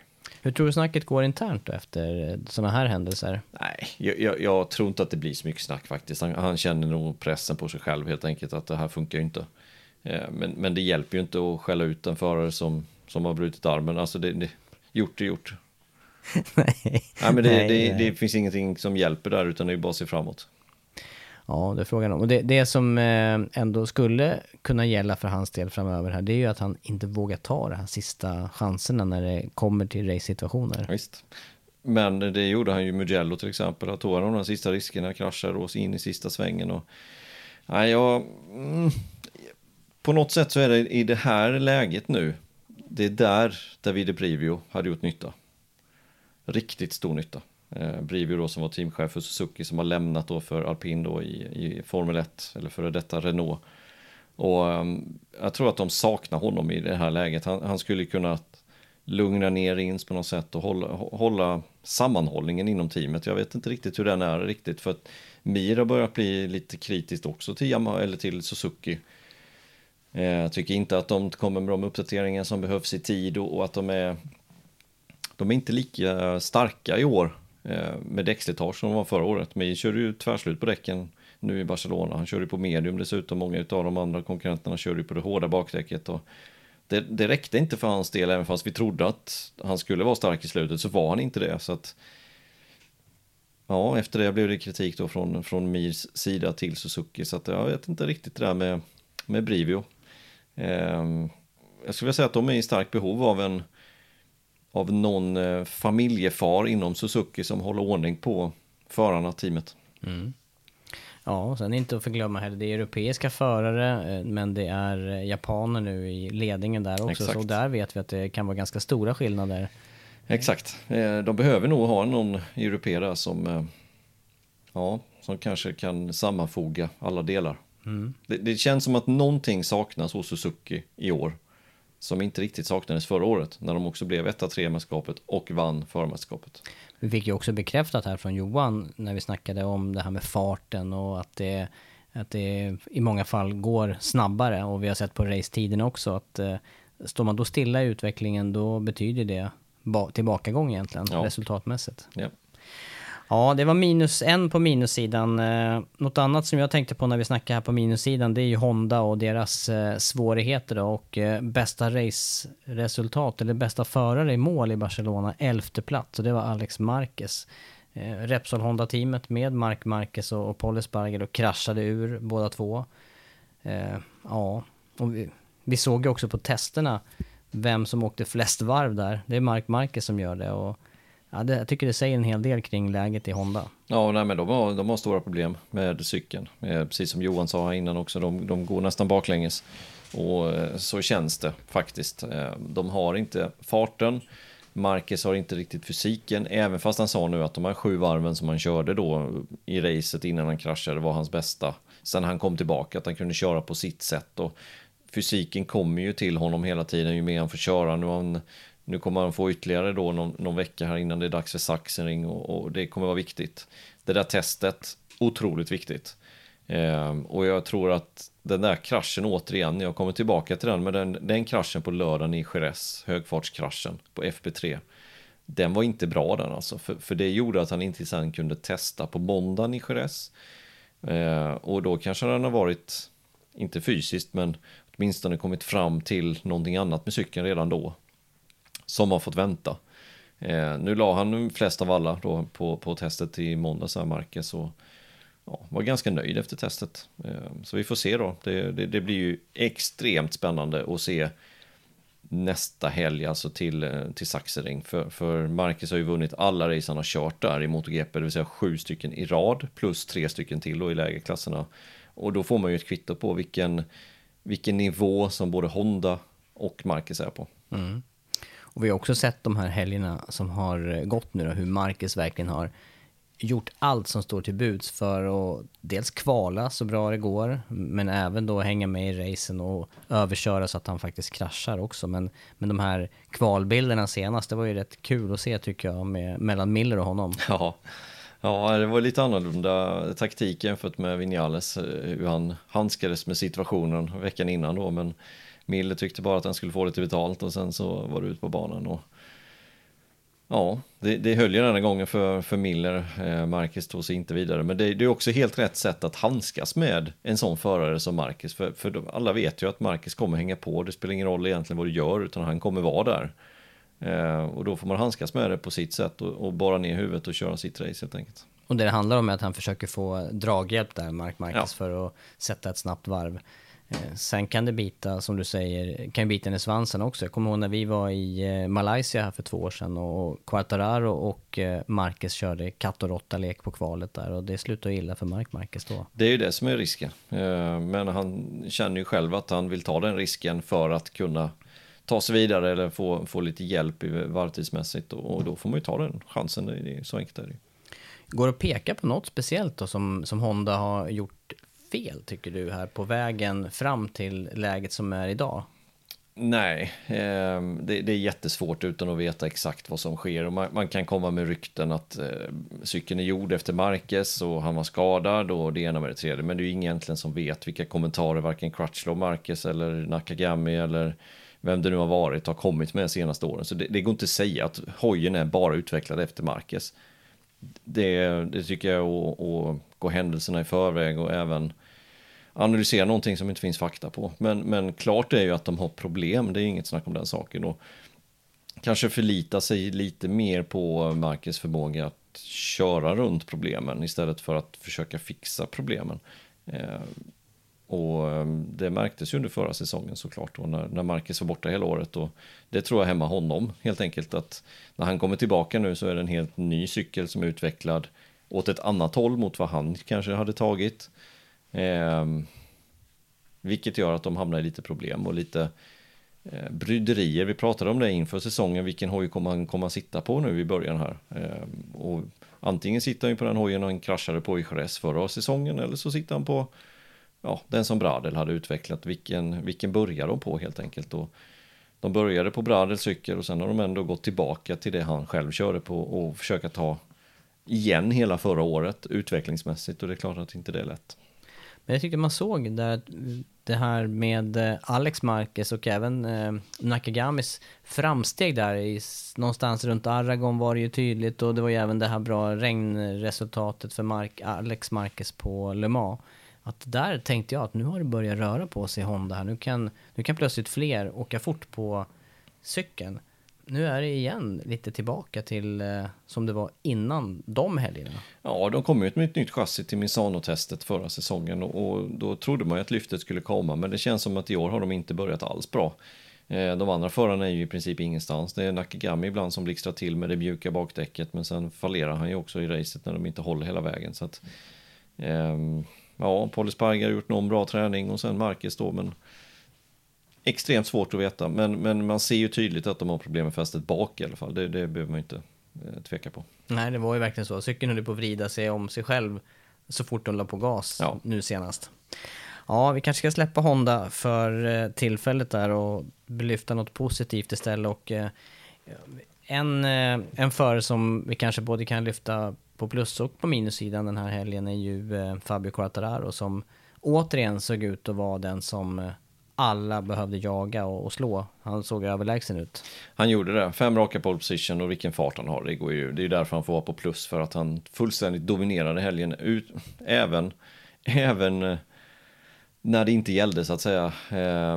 Hur tror du snacket går internt då efter sådana här händelser? Nej, jag, jag, jag tror inte att det blir så mycket snack faktiskt. Han, han känner nog pressen på sig själv helt enkelt att det här funkar ju inte. Eh, Men, men det hjälper ju inte att skälla ut en förare som, som har brutit armen. Alltså det, det, gjort är gjort. nej. Nej, men det, Nej, det, nej. det finns ingenting som hjälper där utan det är bara att se framåt. Ja, det är frågan om. Och det, det som eh, ändå skulle kunna gälla för hans del framöver här, det är ju att han inte vågar ta de här sista chanserna när det kommer till race-situationer. Visst. Men det gjorde han ju Mugello till exempel. att tog de sista riskerna, kraschade och in i sista svängen. Och... Nej, jag... Mm, på något sätt så är det i det här läget nu. Det är där Davide Brivio hade gjort nytta. Riktigt stor nytta. Eh, Brivio då som var teamchef för Suzuki som har lämnat då för Alpin då i, i Formel 1 eller före detta Renault. Och eh, jag tror att de saknar honom i det här läget. Han, han skulle kunna lugna ner Rins på något sätt och hålla, hålla sammanhållningen inom teamet. Jag vet inte riktigt hur den är riktigt för att Mir har börjat bli lite kritiskt också till Yamaha eller till Suzuki. Eh, jag tycker inte att de kommer med de uppdateringar som behövs i tid och, att de är de är inte lika starka i år Eh, med däckslitage som de var förra året. Men körde ju tvärslut på däcken nu i Barcelona. Han körde ju på medium dessutom. Många av de andra konkurrenterna körde ju på det hårda bakdäcket. Och det, det räckte inte för hans del, även fast vi trodde att han skulle vara stark i slutet så var han inte det. Så att, ja, efter det blev det kritik då från, från Mirs sida till Suzuki. Så att jag vet inte riktigt det där med, med Brivio. Eh, jag skulle vilja säga att de är i starkt behov av en av någon eh, familjefar inom Suzuki som håller ordning på förarna, teamet. Ja, och sen inte att förglömma heller, det är europeiska förare, eh, men det är eh, japaner nu i ledningen där också. Exakt. Så där vet vi att det kan vara ganska stora skillnader. Exakt. De behöver nog ha någon europé som, eh, ja, som kanske kan sammanfoga alla delar. Det, det känns som att någonting saknas hos Suzuki i år. Som inte riktigt saknades förra året när de också blev etta tre mästerskapet och vann förmästerskapet. Vi fick ju också bekräftat här från Johan när vi snackade om det här med farten och att det, att det i många fall går snabbare och vi har sett på racetiden också att eh, står man då stilla i utvecklingen då betyder det ba- tillbakagång egentligen Ja. resultatmässigt. Ja. Ja, det var minus en på minussidan. Eh, något annat som jag tänkte på när vi snackar här på minussidan, det är ju Honda och deras eh, svårigheter då. Och bästa bästa raceresultat, eller bästa förare i mål i Barcelona, elfte plats. Och det var Alex Marquez. Repsol Honda-teamet med Mark Marquez och, Paul Esparger och kraschade ur båda två. Ja, och vi, vi såg ju också på testerna vem som åkte flest varv där. Det är Mark Marquez som gör det. Och Ja, det, jag tycker det säger en hel del kring läget i Honda. Ja, nej, men de har, de har stora problem med cykeln. Eh, Precis som Johan sa innan också, de, de går nästan baklänges. Och eh, så känns det faktiskt. Eh, De har inte farten. Marcus har inte riktigt fysiken, även fast han sa nu att de här sju varven som han körde då i racet innan han kraschade var hans bästa. Sen han kom tillbaka, att han kunde köra på sitt sätt. Och fysiken kommer ju till honom hela tiden ju mer han får köra. Nu, har han, nu kommer han få ytterligare då någon, någon vecka här innan det är dags för Sachsenring och, och det kommer vara viktigt. Det där testet, otroligt viktigt. Eh, och jag tror att den där kraschen återigen, jag kommer tillbaka till den, men den, den kraschen på lördagen i Jerez, högfartskraschen på FP3, den var inte bra den alltså, för, för det gjorde att han inte sen kunde testa på måndagen i Jerez. Eh, och då kanske han har varit, inte fysiskt, men åtminstone kommit fram till någonting annat med cykeln redan då. Som har fått vänta. Eh, nu la han flest av alla då på, på testet i måndags här, Marcus, och ja, var ganska nöjd efter testet. Eh, så vi får se då. Det, det, det, blir ju extremt spännande att se nästa helg, alltså till, eh, till Saxering. För, för Marcus har ju vunnit alla race han har kört där i MotoGP, det vill säga sju stycken i rad, plus tre stycken till då i lägre klasserna. Och då får man ju ett kvitto på vilken, vilken nivå som både Honda och Marcus är på. Mm. Och vi har också sett de här helgerna som har gått nu då, hur Marcus verkligen har gjort allt som står till buds för att dels kvala så bra det går, men även då hänga med i racen och överköra så att han faktiskt kraschar också. Men, men de här kvalbilderna senast, det var ju rätt kul att se tycker jag, med, mellan Miller och honom. Ja. Ja, det var lite annorlunda taktik jämfört med Vinales, eh, hur han handskades med situationen veckan innan då, men Miller tyckte bara att han skulle få lite betalt och sen så var det ut på banan och Ja, det, det höll ju den här gången för, för Miller. Eh, Marcus tog sig inte vidare, men det, det, är också helt rätt sätt att handskas med en sån förare som Marcus. För, för de, alla vet ju att Marcus kommer hänga på, det spelar ingen roll egentligen vad du gör, utan han kommer vara där. Eh, och då får man handskas med det på sitt sätt och, och bara ner huvudet och köra sitt race helt enkelt. Och det det handlar om är att han försöker få draghjälp där, Mark Marcus, ja. för att sätta ett snabbt varv. Eh, sen kan det bita, som du säger, kan bita i svansen också. Jag kommer ihåg när vi var i eh, Malaysia här för två år sedan och Quartararo och eh, Marquez körde katt och råtta-lek på kvalet där och det slutade illa för Mark Marquez då. Det är ju det som är risken. Men han känner ju själv att han vill ta den risken för att kunna ta sig vidare eller få, få lite hjälp varvtidsmässigt och då får man ju ta den chansen. Det är så enkelt är det. Går det att peka på något speciellt då som, som Honda har gjort fel, tycker du, här på vägen fram till läget som är idag? Nej, eh, det, det, är jättesvårt utan att veta exakt vad som sker. Och man, man kan komma med rykten att eh, cykeln är gjord efter Marquez och han var skadad och det ena med det tredje. Men det är ju ingen egentligen som vet vilka kommentarer varken Crutchlow, Marquez eller Nakagami eller vem det nu har varit har kommit med de senaste åren. Så det, det går inte att säga att hojen är bara utvecklad efter Marquez. Det, det tycker jag är att, gå händelserna i förväg och även analysera någonting som inte finns fakta på. Men, men klart är ju att de har problem, det är inget snack om den saken. Och kanske förlita sig lite mer på Marcus förmåga att köra runt problemen istället för att försöka fixa problemen. Eh, och ehm, det märktes ju under förra säsongen såklart då när, när Marcus var borta hela året och det tror jag hämmar honom helt enkelt att när han kommer tillbaka nu så är det en helt ny cykel som är utvecklad åt ett annat håll mot vad han kanske hade tagit. Eh, vilket gör att de hamnar i lite problem och lite eh, bryderier. Vi pratade om det inför säsongen, vilken hoj kommer han komma sitta på nu i början här? Eh, och antingen sitter han ju på den hojen han kraschade på i Jerez förra säsongen eller så sitter han på ja, den som Bradel hade utvecklat. Vilken, vilken börjar de på helt enkelt? Och de började på Bradels cykel och sen har de ändå gått tillbaka till det han själv körde på och försöka ta igen hela förra året utvecklingsmässigt och det är klart att inte det är lätt. Men jag tyckte man såg där det här med eh, Alex Marquez och även eh, Nakagamis framsteg där i, någonstans runt Aragon var det ju tydligt och det var ju även det här bra regnresultatet för Mark, Alex Marquez på Le Mans. Att där tänkte jag att nu har det börjat röra på sig Honda här. Nu kan, nu kan plötsligt fler åka fort på cykeln nu är det igen lite tillbaka till eh, som det var innan de helgerna. Ja, de kom ut med ett nytt chassi till Misano-testet förra säsongen och, och, då trodde man ju att lyftet skulle komma, men det känns som att i år har de inte börjat alls bra. Eh, de andra förarna är ju i princip ingenstans. Det är Nakagami ibland som blixtrar till med det mjuka bakdäcket, men sen fallerar han ju också i racet när de inte håller hela vägen. Så att, eh, ja, Paul Sparger har gjort någon bra träning och sen Marcus då, men extremt svårt att veta, men, men man ser ju tydligt att de har problem med fästet bak i alla fall. Det, det behöver man inte eh, tveka på. Nej, det var ju verkligen så. Cykeln höll på att vrida sig om sig själv så fort de la på gas ja. nu senast. Ja, vi kanske ska släppa Honda för eh, tillfället där och lyfta något positivt istället. Och, eh, en, eh, en förare som vi kanske både kan lyfta på plus och på minussidan den här helgen är ju eh, Fabio Quartararo som återigen såg ut att vara den som eh, alla behövde jaga och, slå. Han såg överlägsen ut. Han gjorde det. Fem raka pole position och vilken fart han har. Det går ju. Det är därför han får vara på plus för att han fullständigt dominerade helgen ut. Även, även när det inte gällde så att säga.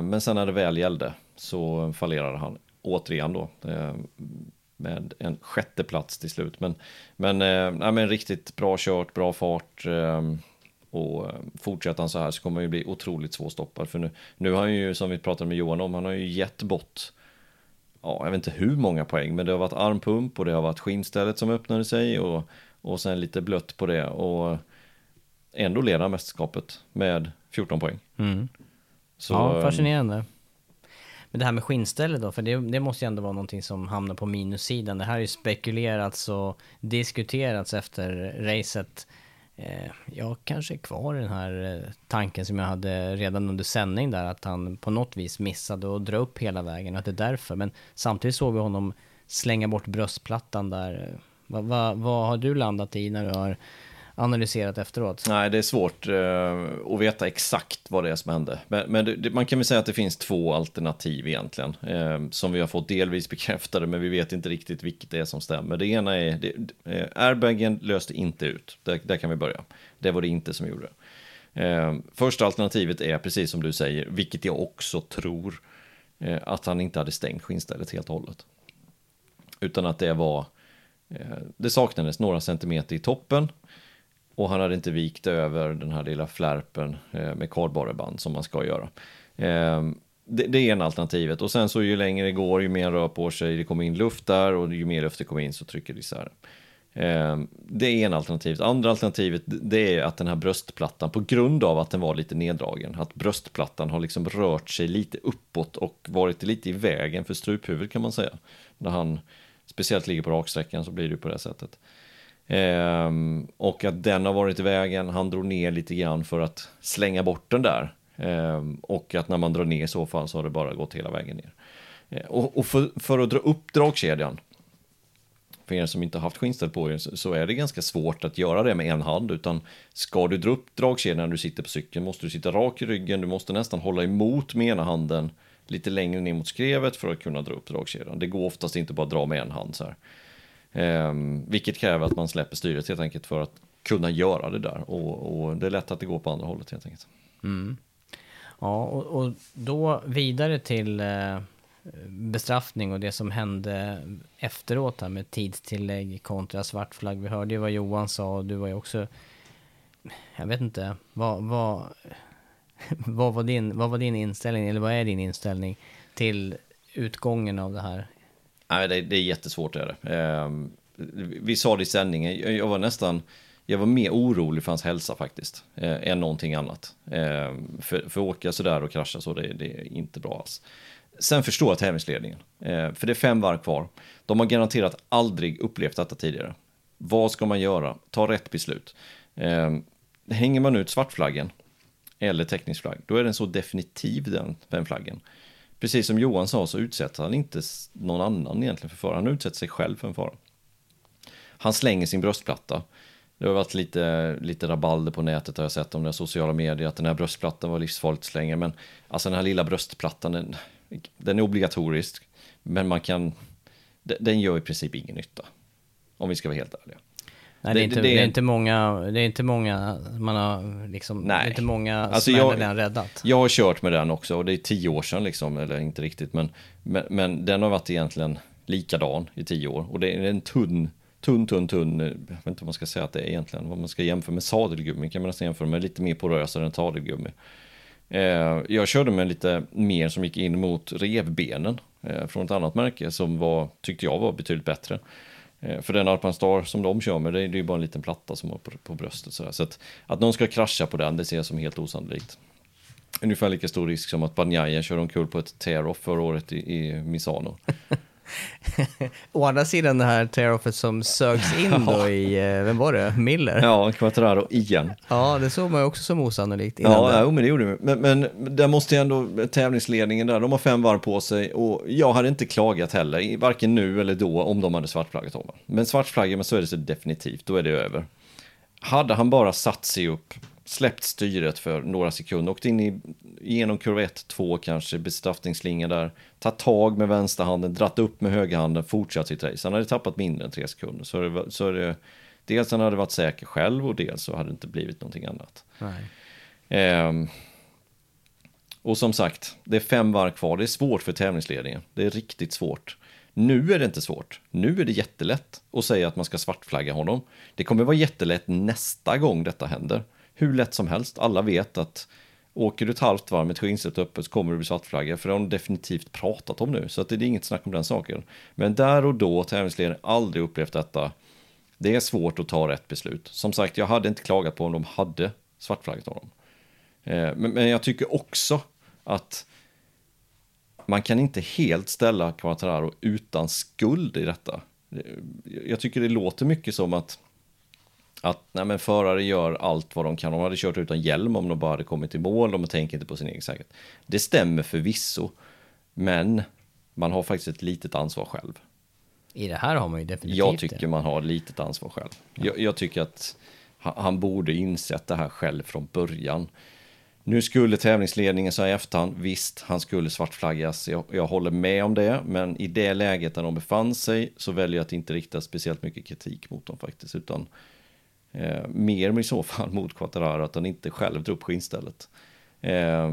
Men sen när det väl gällde så fallerade han återigen då. Eh, med en sjätte plats till slut. Men, men, äh, men riktigt bra kört, bra fart. Äh, och fortsätter han så här så kommer han ju bli otroligt svårstoppad. För nu, nu har han ju, som vi pratade med Johan om, han har ju gett bort, ja, jag vet inte hur många poäng, men det har varit armpump och det har varit skinnstället som öppnade sig och, och sen lite blött på det. Och ändå leder han mästerskapet med 14 poäng. Mm. Så, ja, fascinerande. Men det här med skinnställe då, för det, det, måste ju ändå vara någonting som hamnar på minussidan. Det här har ju spekulerats och diskuterats efter racet. Eh, jag kanske är kvar i den här eh, tanken som jag hade redan under sändning där, att han på något vis missade att dra upp hela vägen, att det är därför. Men samtidigt såg vi honom slänga bort bröstplattan där. Eh, vad, va, vad har du landat i när du har analyserat efteråt? Nej, det är svårt eh, att veta exakt vad det är som hände. Men, men det, man kan väl säga att det finns två alternativ egentligen. eh, som vi har fått delvis bekräftade, men vi vet inte riktigt vilket det är som stämmer. Det ena är, det, eh, airbagen löste inte ut. Där, där, kan vi börja. Det var det inte som gjorde Eh, första alternativet är precis som du säger, vilket jag också tror, eh, att han inte hade stängt skinnstället helt och hållet. Utan att det var, eh, det saknades några centimeter i toppen och han hade inte vikt över den här lilla flärpen eh, med kardborreband som man ska göra. Eh, det, det, är en alternativet och sen så ju längre det går ju mer rör på sig, det kommer in luft där och ju mer luft det kommer in så trycker det isär. Ehm, det är en alternativet. Andra alternativet det är att den här bröstplattan på grund av att den var lite neddragen, att bröstplattan har liksom rört sig lite uppåt och varit lite i vägen för struphuvudet kan man säga. När han speciellt ligger på raksträckan så blir det på det sättet. Ehm, och att den har varit i vägen, han drog ner lite grann för att slänga bort den där. Ehm, och att när man drar ner i så fall så har det bara gått hela vägen ner. Ehm, och, och för, för, att dra upp dragkedjan, för er som inte haft skinnställ på er, så är det ganska svårt att göra det med en hand. Utan ska du dra upp dragkedjan när du sitter på cykeln måste du sitta rak i ryggen, du måste nästan hålla emot med ena handen lite längre ner mot skrevet för att kunna dra upp dragkedjan. Det går oftast inte bara att dra med en hand så här. Eh, vilket kräver att man släpper styret helt enkelt för att kunna göra det där. Och, och det är lätt att det går på andra hållet helt enkelt. Mm. Ja, och, och, då vidare till eh, bestraffning och det som hände efteråt här med tidstillägg kontra svart flagg. Vi hörde ju vad Johan sa och du var ju också, jag vet inte, vad, vad, vad, var, din, vad var din inställning, eller vad är din inställning till utgången av det här Nej, det, det är jättesvårt är det. Eh, vi sa det i sändningen, jag var nästan, jag var mer orolig för hans hälsa faktiskt, eh, än någonting annat. Eh, för, för att åka sådär och krascha så, det, det är inte bra alls. Sen förstår jag tävlingsledningen, eh, för det är fem varv kvar. De har garanterat aldrig upplevt detta tidigare. Vad ska man göra? Ta rätt beslut. Eh, hänger man ut svartflaggen eller teknisk flagg, då är den så definitiv den, den flaggen precis som Johan sa så utsätter han inte någon annan egentligen för fara. Han utsätter sig själv för en fara. Han slänger sin bröstplatta. Det har varit lite, lite rabalder på nätet har jag sett om det sociala medier att den här bröstplattan var livsfarligt slänga. Men alltså den här lilla bröstplattan, den, den är obligatorisk. Men man kan, den gör i princip ingen nytta. Om vi ska vara helt ärliga. Nej, det, är inte, det, det, är inte många, det är inte många, man har liksom, nej. det är inte många alltså jag, den räddat. Jag har kört med den också och det är tio år sedan liksom, eller inte riktigt, men, men, men den har varit egentligen likadan i tio år och det är en tunn, tunn, tunn, tunn, jag vet inte vad man ska säga att det är egentligen, vad man ska jämföra med sadelgummi kan man nästan jämföra med, lite mer porösare än sadelgummi. Eh, jag körde med lite mer som gick in mot revbenen eh, från ett annat märke som var, tyckte jag var betydligt bättre. Eh, för den Alpan Star som de kör med, det är ju bara en liten platta som har på, på bröstet. Sådär. Så att, att någon ska krascha på den, det ser jag som helt osannolikt. Ungefär lika stor risk som att Banjaya kör omkull på ett tear-off förra året i, i Misano. Å andra sidan det här tear-offet som sögs in då i, eh, vem var det, Miller? Ja, Quattraro igen. Ja, det såg man ju också som osannolikt innan. Ja, ja men det gjorde vi. Men, men där måste jag ändå, tävlingsledningen där, de har fem varv på sig och jag hade inte klagat heller, varken nu eller då, om de hade svartflaggat honom. Men svartflaggar, men så är det så definitivt, då är det över. Hade han bara satt sig upp släppt styret för några sekunder, åkt in i, genom kurva 1, 2 kanske, bestraffningslinjen där, tagit tag med vänsterhanden, dratt upp med högerhanden, fortsatt sitt race. Han hade tappat mindre än tre sekunder. Så, det, så det, dels han hade varit säker själv och dels så hade det inte blivit någonting annat. Eh, Och som sagt, det är fem varv kvar. Det är svårt för tävlingsledningen. Det är riktigt svårt. Nu är det inte svårt. Nu är det jättelätt att säga att man ska svartflagga honom. Det kommer vara jättelätt nästa gång detta händer. Hur lätt som helst. Alla vet att åker du ett halvt varv med skinnstället öppet så kommer du bli svartflaggad. För det har de definitivt pratat om nu. Så att det är inget snack om den saken. Men där och då, tävlingsledaren, aldrig upplevt detta. Det är svårt att ta rätt beslut. Som sagt, jag hade inte klagat på om de hade svartflaggat honom. Eh, men, men jag tycker också att man kan inte helt ställa Quattararo utan skuld i detta. Jag tycker det låter mycket som att att nej men förare gör allt vad de kan. De hade kört utan hjälm om de bara hade kommit i mål. De tänker inte på sin egen säkerhet. Det stämmer förvisso. Men man har faktiskt ett litet ansvar själv. I det här har man ju definitivt Jag tycker man har litet ansvar själv. Jag, jag tycker att han borde insett det här själv från början. Nu skulle tävlingsledningen säga i efterhand, visst, han skulle svartflaggas. Jag, jag håller med om det, men i det läget där de befann sig så väljer jag att inte rikta speciellt mycket kritik mot dem faktiskt, utan eh, mer i så fall mot Quattararo att han inte själv drog upp skinnstället. Eh,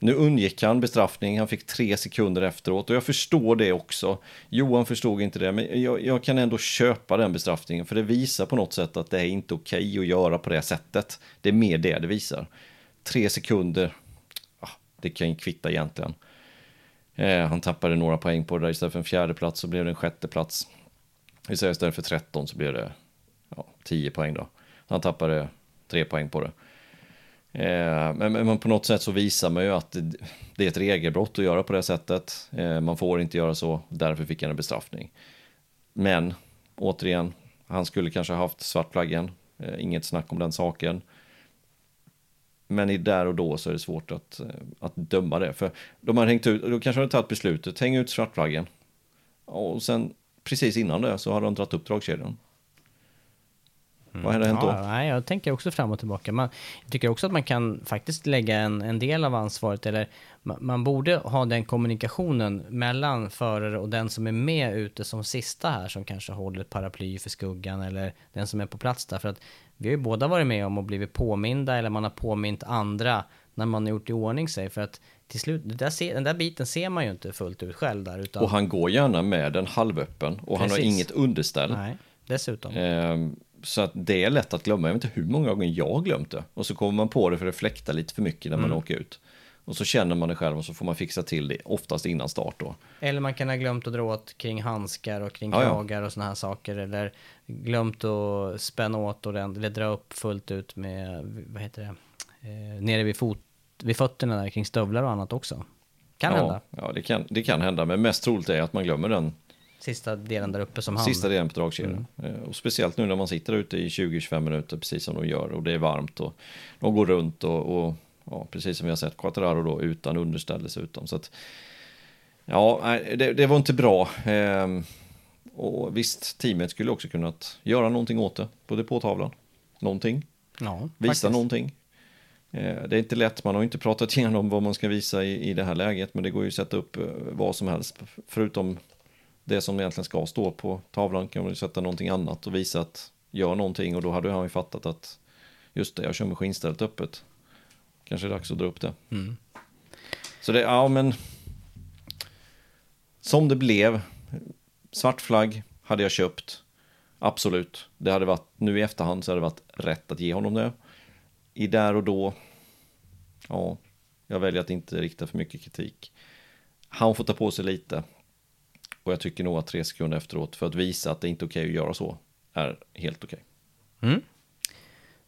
nu undgick han bestraffning, han fick tre sekunder efteråt och jag förstår det också. Johan förstod inte det, men jag, jag kan ändå köpa den bestraffningen för det visar på något sätt att det är inte okej okay att göra på det sättet. Det är mer det det visar tre sekunder, ah, det kan ju kvitta egentligen. Eh, han tappade några poäng på det där. Istället för en fjärde plats så blev det en sjätte plats. Istället för 13 så blev det 10 poäng då. Han tappade 3 poäng på det. Eh, men, men, på något sätt så visar man ju att det, det är ett regelbrott att göra på det sättet. Eh, man får inte göra så, därför fick han en bestraffning. Men återigen, han skulle kanske ha haft svartflaggen. Eh, inget snack om den saken. Men i där och då så är det svårt att, eh, att döma det. För de har hängt ut, då kanske de tagit beslutet, häng ut svartflaggen. Och sen precis innan det så har de dragit upp dragkedjan. Mm. Vad hade hänt ja, då? Nej, jag tänker också fram och tillbaka. Man, jag tycker också att man kan faktiskt lägga en, en del av ansvaret, eller man, man, borde ha den kommunikationen mellan förare och den som är med ute som sista här, som kanske håller ett paraply för skuggan, eller den som är på plats där. För att vi har ju båda varit med om och blivit påminda, eller man har påmint andra när man har gjort i ordning sig. För att till slut, där den där biten ser man ju inte fullt ut själv där. Utan... Och han går gärna med den halvöppen och Precis. han har inget underställ. Nej, dessutom. Ehm, så att det är lätt att glömma. Jag vet inte hur många gånger jag glömt det. Och så kommer man på det för det fläktar lite för mycket när man mm. åker ut. Och så känner man det själv och så får man fixa till det, oftast innan start då. Eller man kan ha glömt att dra åt kring handskar och kring kragar och sådana här saker. Eller glömt att spänna åt ordentligt, eller dra upp fullt ut med, vad heter det, eh, nere vid, fot, vid fötterna där kring stövlar och annat också. Kan ja, hända. Ja, det kan, det kan hända, men mest troligt är att man glömmer den Sista delen där uppe som han. Sista delen på dragkedjan. Mm. Eh, och speciellt nu när man sitter ute i 20-25 minuter, precis som de gör, och det är varmt och de går runt och, och ja, precis som vi har sett Quattararo då utan underställ dessutom. Så att, ja, det, det var inte bra. Ehm, och visst, teamet skulle också kunnat göra någonting åt det på depåtavlan. Någonting. Ja, visa faktiskt. någonting. Eh, det är inte lätt, man har inte pratat igenom vad man ska visa i, i det här läget, men det går ju att sätta upp eh, vad som helst, förutom det som egentligen ska stå på tavlan kan man ju sätta någonting annat och visa att gör någonting och då hade han ju fattat att just det, jag kör med skinnstället öppet. Kanske är dags att dra upp det. Mm. Så det, ja men som det blev, svart flagg hade jag köpt. Absolut, det hade varit, nu i efterhand så hade det varit rätt att ge honom det. I där och då, ja, jag väljer att inte rikta för mycket kritik. Han får ta på sig lite. Och jag tycker nog att tre sekunder efteråt för att visa att det inte är okej att göra så är helt okej. Mm.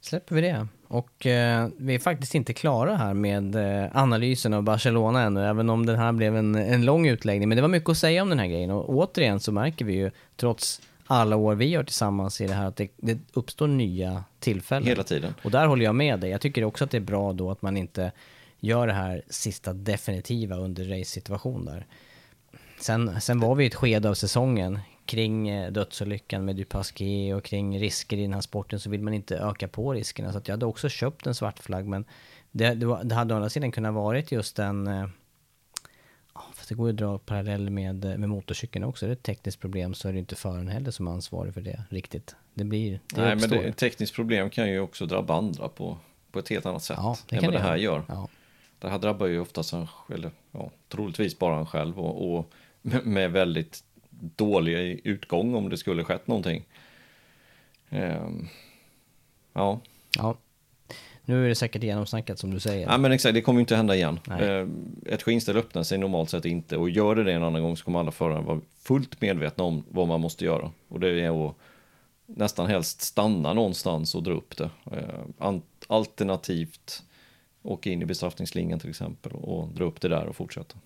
Släpper vi det. Och eh, vi är faktiskt inte klara här med eh, analysen av Barcelona ännu, även om den här blev en, en lång utläggning. Men det var mycket att säga om den här grejen och återigen så märker vi ju, trots alla år vi gör tillsammans i det här, att det, det uppstår nya tillfällen. Hela tiden. Och där håller jag med dig. Jag tycker också att det är bra då att man inte gör det här sista definitiva under race-situation där. Sen, sen var vi i ett skede av säsongen kring eh, dödsolyckan med Dupasquier och kring risker i den här sporten så vill man inte öka på riskerna. Så att jag hade också köpt en svart flagg men det, det, var, det hade å andra sidan kunnat varit just en... Eh, fast det går ju att dra parallell med, med motorcykeln också. Är det ett tekniskt problem så är det inte föraren heller som är ansvarig för det riktigt. Det blir... Det Nej, uppstår. men det, ett tekniskt problem kan ju också drabba andra på, på ett helt annat sätt ja, det än vad det här gör. Ja. det här drabbar ju oftast en, eller ja, troligtvis bara en själv och, och med, väldigt dålig utgång om det skulle skett någonting. Ehm, ja. Ja. Nu är det säkert genomsnackat som du säger. ja, men exakt, det kommer ju inte hända igen. Nej. Ehm, ett skinställ öppnar sig normalt sett inte och gör det det en annan gång så kommer alla förare vara fullt medvetna om vad man måste göra. Och det är att nästan helst stanna någonstans och dra upp det. Ehm, alternativt åka in i bestraffningslinjen till exempel och dra upp det där och fortsätta.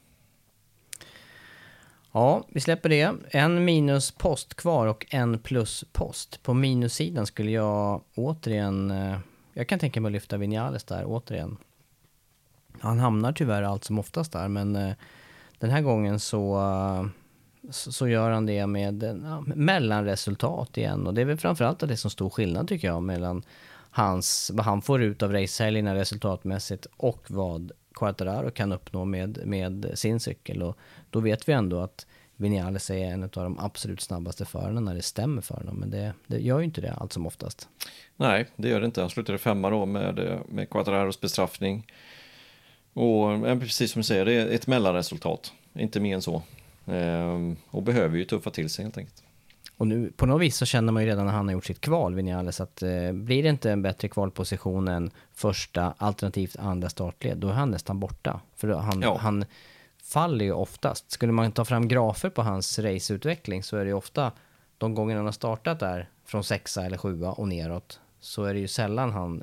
Ja, vi släpper det. En minuspost kvar och en pluspost. På minussidan skulle jag återigen... Eh, jag kan tänka mig att lyfta Vinales där återigen. Han hamnar tyvärr allt som oftast där, men eh, den här gången eh, så, så gör han det med ja, mellanresultat igen. Och det är väl framförallt det som stor skillnad tycker jag mellan hans, vad han får ut av racehelgerna resultatmässigt och vad Quartararo kan uppnå med, med sin cykel. Och då vet vi ändå att Vinales är en av de absolut snabbaste förarna när det stämmer för honom. Men det, det gör ju inte det allt som oftast. Nej, det gör det inte. Han slutade femma då med, med Quattararos bestraffning. Och eh, precis som du säger, det är ett mellanresultat. Inte mer än så. Ehm, och behöver ju tuffa till sig helt enkelt. Och nu, på något vis så känner man ju redan när han har gjort sitt kval, Vinales, att eh, blir det inte en bättre kvalposition än första alternativt andra startled, då är han nästan borta. För han, Ja. han faller ju oftast. Skulle man ta fram grafer på hans raceutveckling så är det ju ofta de gånger han har startat där från sexa eller sjua och neråt så är det ju sällan han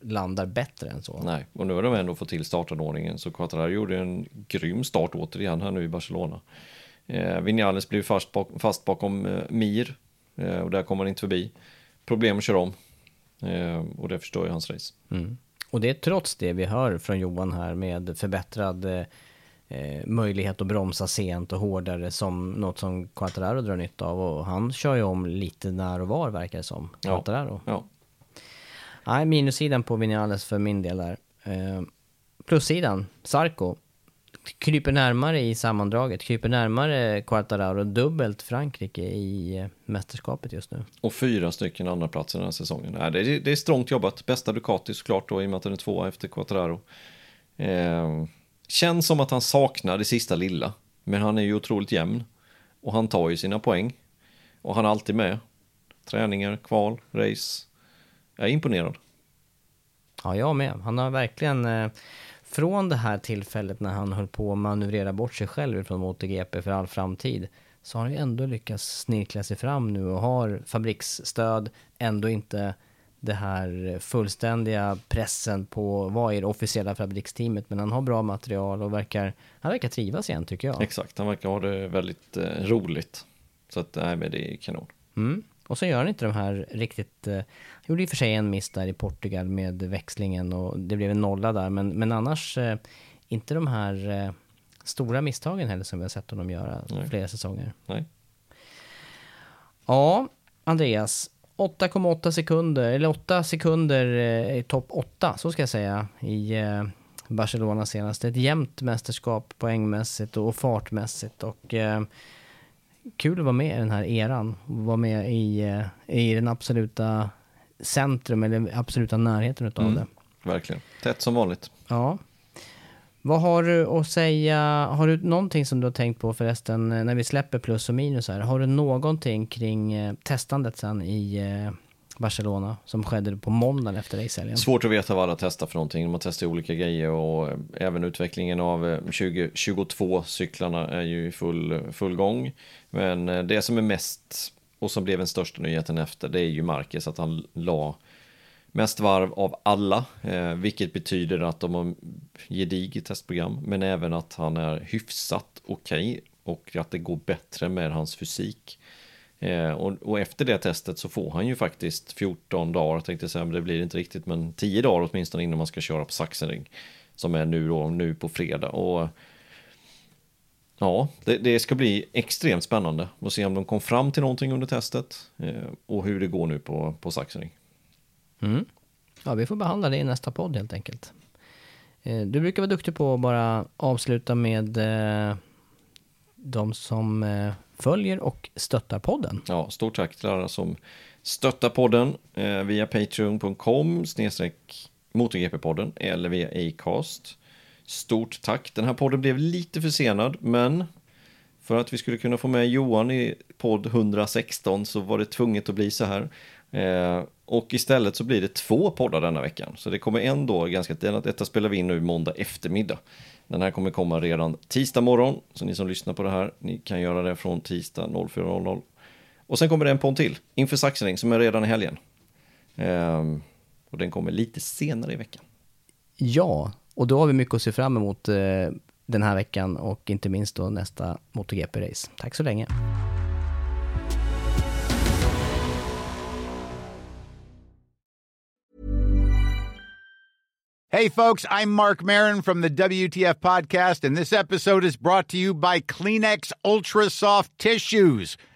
landar bättre än så. Nej, och nu har de ändå fått till startanordningen. Så Quattararo gjorde en grym start återigen här nu i Barcelona. Eh, Vinales blev fast, bak, fast bakom eh, Mir. Eh, och där kommer han inte förbi. Problem att köra om. Eh, och det förstör ju hans race. Mm. Och det är trots det vi hör från Johan här med förbättrad eh, eh, möjlighet att bromsa sent och hårdare som något som Quattararo drar nytta av. Och han kör ju om lite när och var verkar det som. Quattararo. Ja, Nej, minussidan på Vinales för min del där. Eh, plussidan, Sarko. Kryper närmare i sammandraget, kryper närmare Quartararo, dubbelt Frankrike i eh, mästerskapet just nu. och fyra stycken andra platser den här säsongen. Nej, det, är, det är strångt jobbat. Bästa Ducati såklart då i och med att den är tvåa efter Quattararo. Eh, känns som att han saknar det sista lilla. Men han är ju otroligt jämn. Och han tar ju sina poäng. Och han är alltid med. Träningar, kval, race. Jag är imponerad. Ja, jag med. Han har verkligen, eh, från det här tillfället när han höll på att manövrera bort sig själv från MotoGP för all framtid, så har han ju ändå lyckats snirkla sig fram nu och har fabriksstöd, ändå inte det här fullständiga pressen på vad är det officiella fabriksteamet, men han har bra material och verkar, han verkar trivas igen tycker jag. Exakt, han verkar ha det väldigt eh, roligt. Så att, nej men det är kanon. Mm. Och så gör han inte de här riktigt... Eh, han gjorde i och för sig en miss där i Portugal med växlingen och det blev en nolla där. Men, men annars eh, inte de här eh, stora misstagen heller som vi har sett honom göra Nej. flera säsonger. Nej. Ja, Andreas. 8,8 sekunder, eller 8 sekunder eh, i topp 8, så ska jag säga, i eh, Barcelona senast. Ett jämnt mästerskap poängmässigt och fartmässigt och eh, kul att vara med i den här eran. Vara med i, eh, i den absoluta centrum, eller absoluta närheten utav Mm. det. Verkligen. Tätt som vanligt. Ja. Vad har du att säga, har du någonting som du har tänkt på förresten eh, när vi släpper plus och minus här? Har du någonting kring eh, testandet sen i Barcelona som skedde på måndagen efter racehelgen? Svårt att veta vad alla testar för någonting. Man testar olika grejer och även utvecklingen av eh, 2022 cyklarna är ju i full, full gång. Men eh, det som är mest och som blev den största nyheten efter det är ju Marcus att han la mest varv av alla, eh, vilket betyder att de har gediget testprogram, men även att han är hyfsat okej och att det går bättre med hans fysik. Eh, och, och efter det testet så får han ju faktiskt 14 dagar, tänkte jag säga, men det blir inte riktigt, men 10 dagar åtminstone innan man ska köra på Sachsenring. Som är nu då, nu på fredag. Och ja, det, det ska bli extremt spännande att se om de kom fram till någonting under testet eh, och hur det går nu på, på Sachsenring. Mm. Ja, vi får behandla det i nästa podd helt enkelt. Eh, Du brukar vara duktig på att bara avsluta med eh, de som följer och stöttar podden. Ja, stort tack till alla som stöttar podden via patreon.com snedstreck MotoGP-podden eller via Acast. Stort tack. Den här podden blev lite försenad, men för att vi skulle kunna få med Johan i podd 116 så var det tvunget att bli så här. Eh, och istället så blir det två poddar denna veckan. Så det kommer en då ganska, detta spelar vi in nu måndag eftermiddag. Den här kommer komma redan tisdag morgon, så ni som lyssnar på det här, ni kan göra det från tisdag 04.00. Och sen kommer det en podd till, inför saxning, som är redan i helgen. Ehm, och den kommer lite senare i veckan. Ja, och då har vi mycket att se fram emot eh, den här veckan och inte minst då nästa MotoGP-race. Tack så länge. Hey, folks, I'm Mark Marin from the WTF Podcast, and this episode is brought to you by Kleenex Ultra Soft Tissues,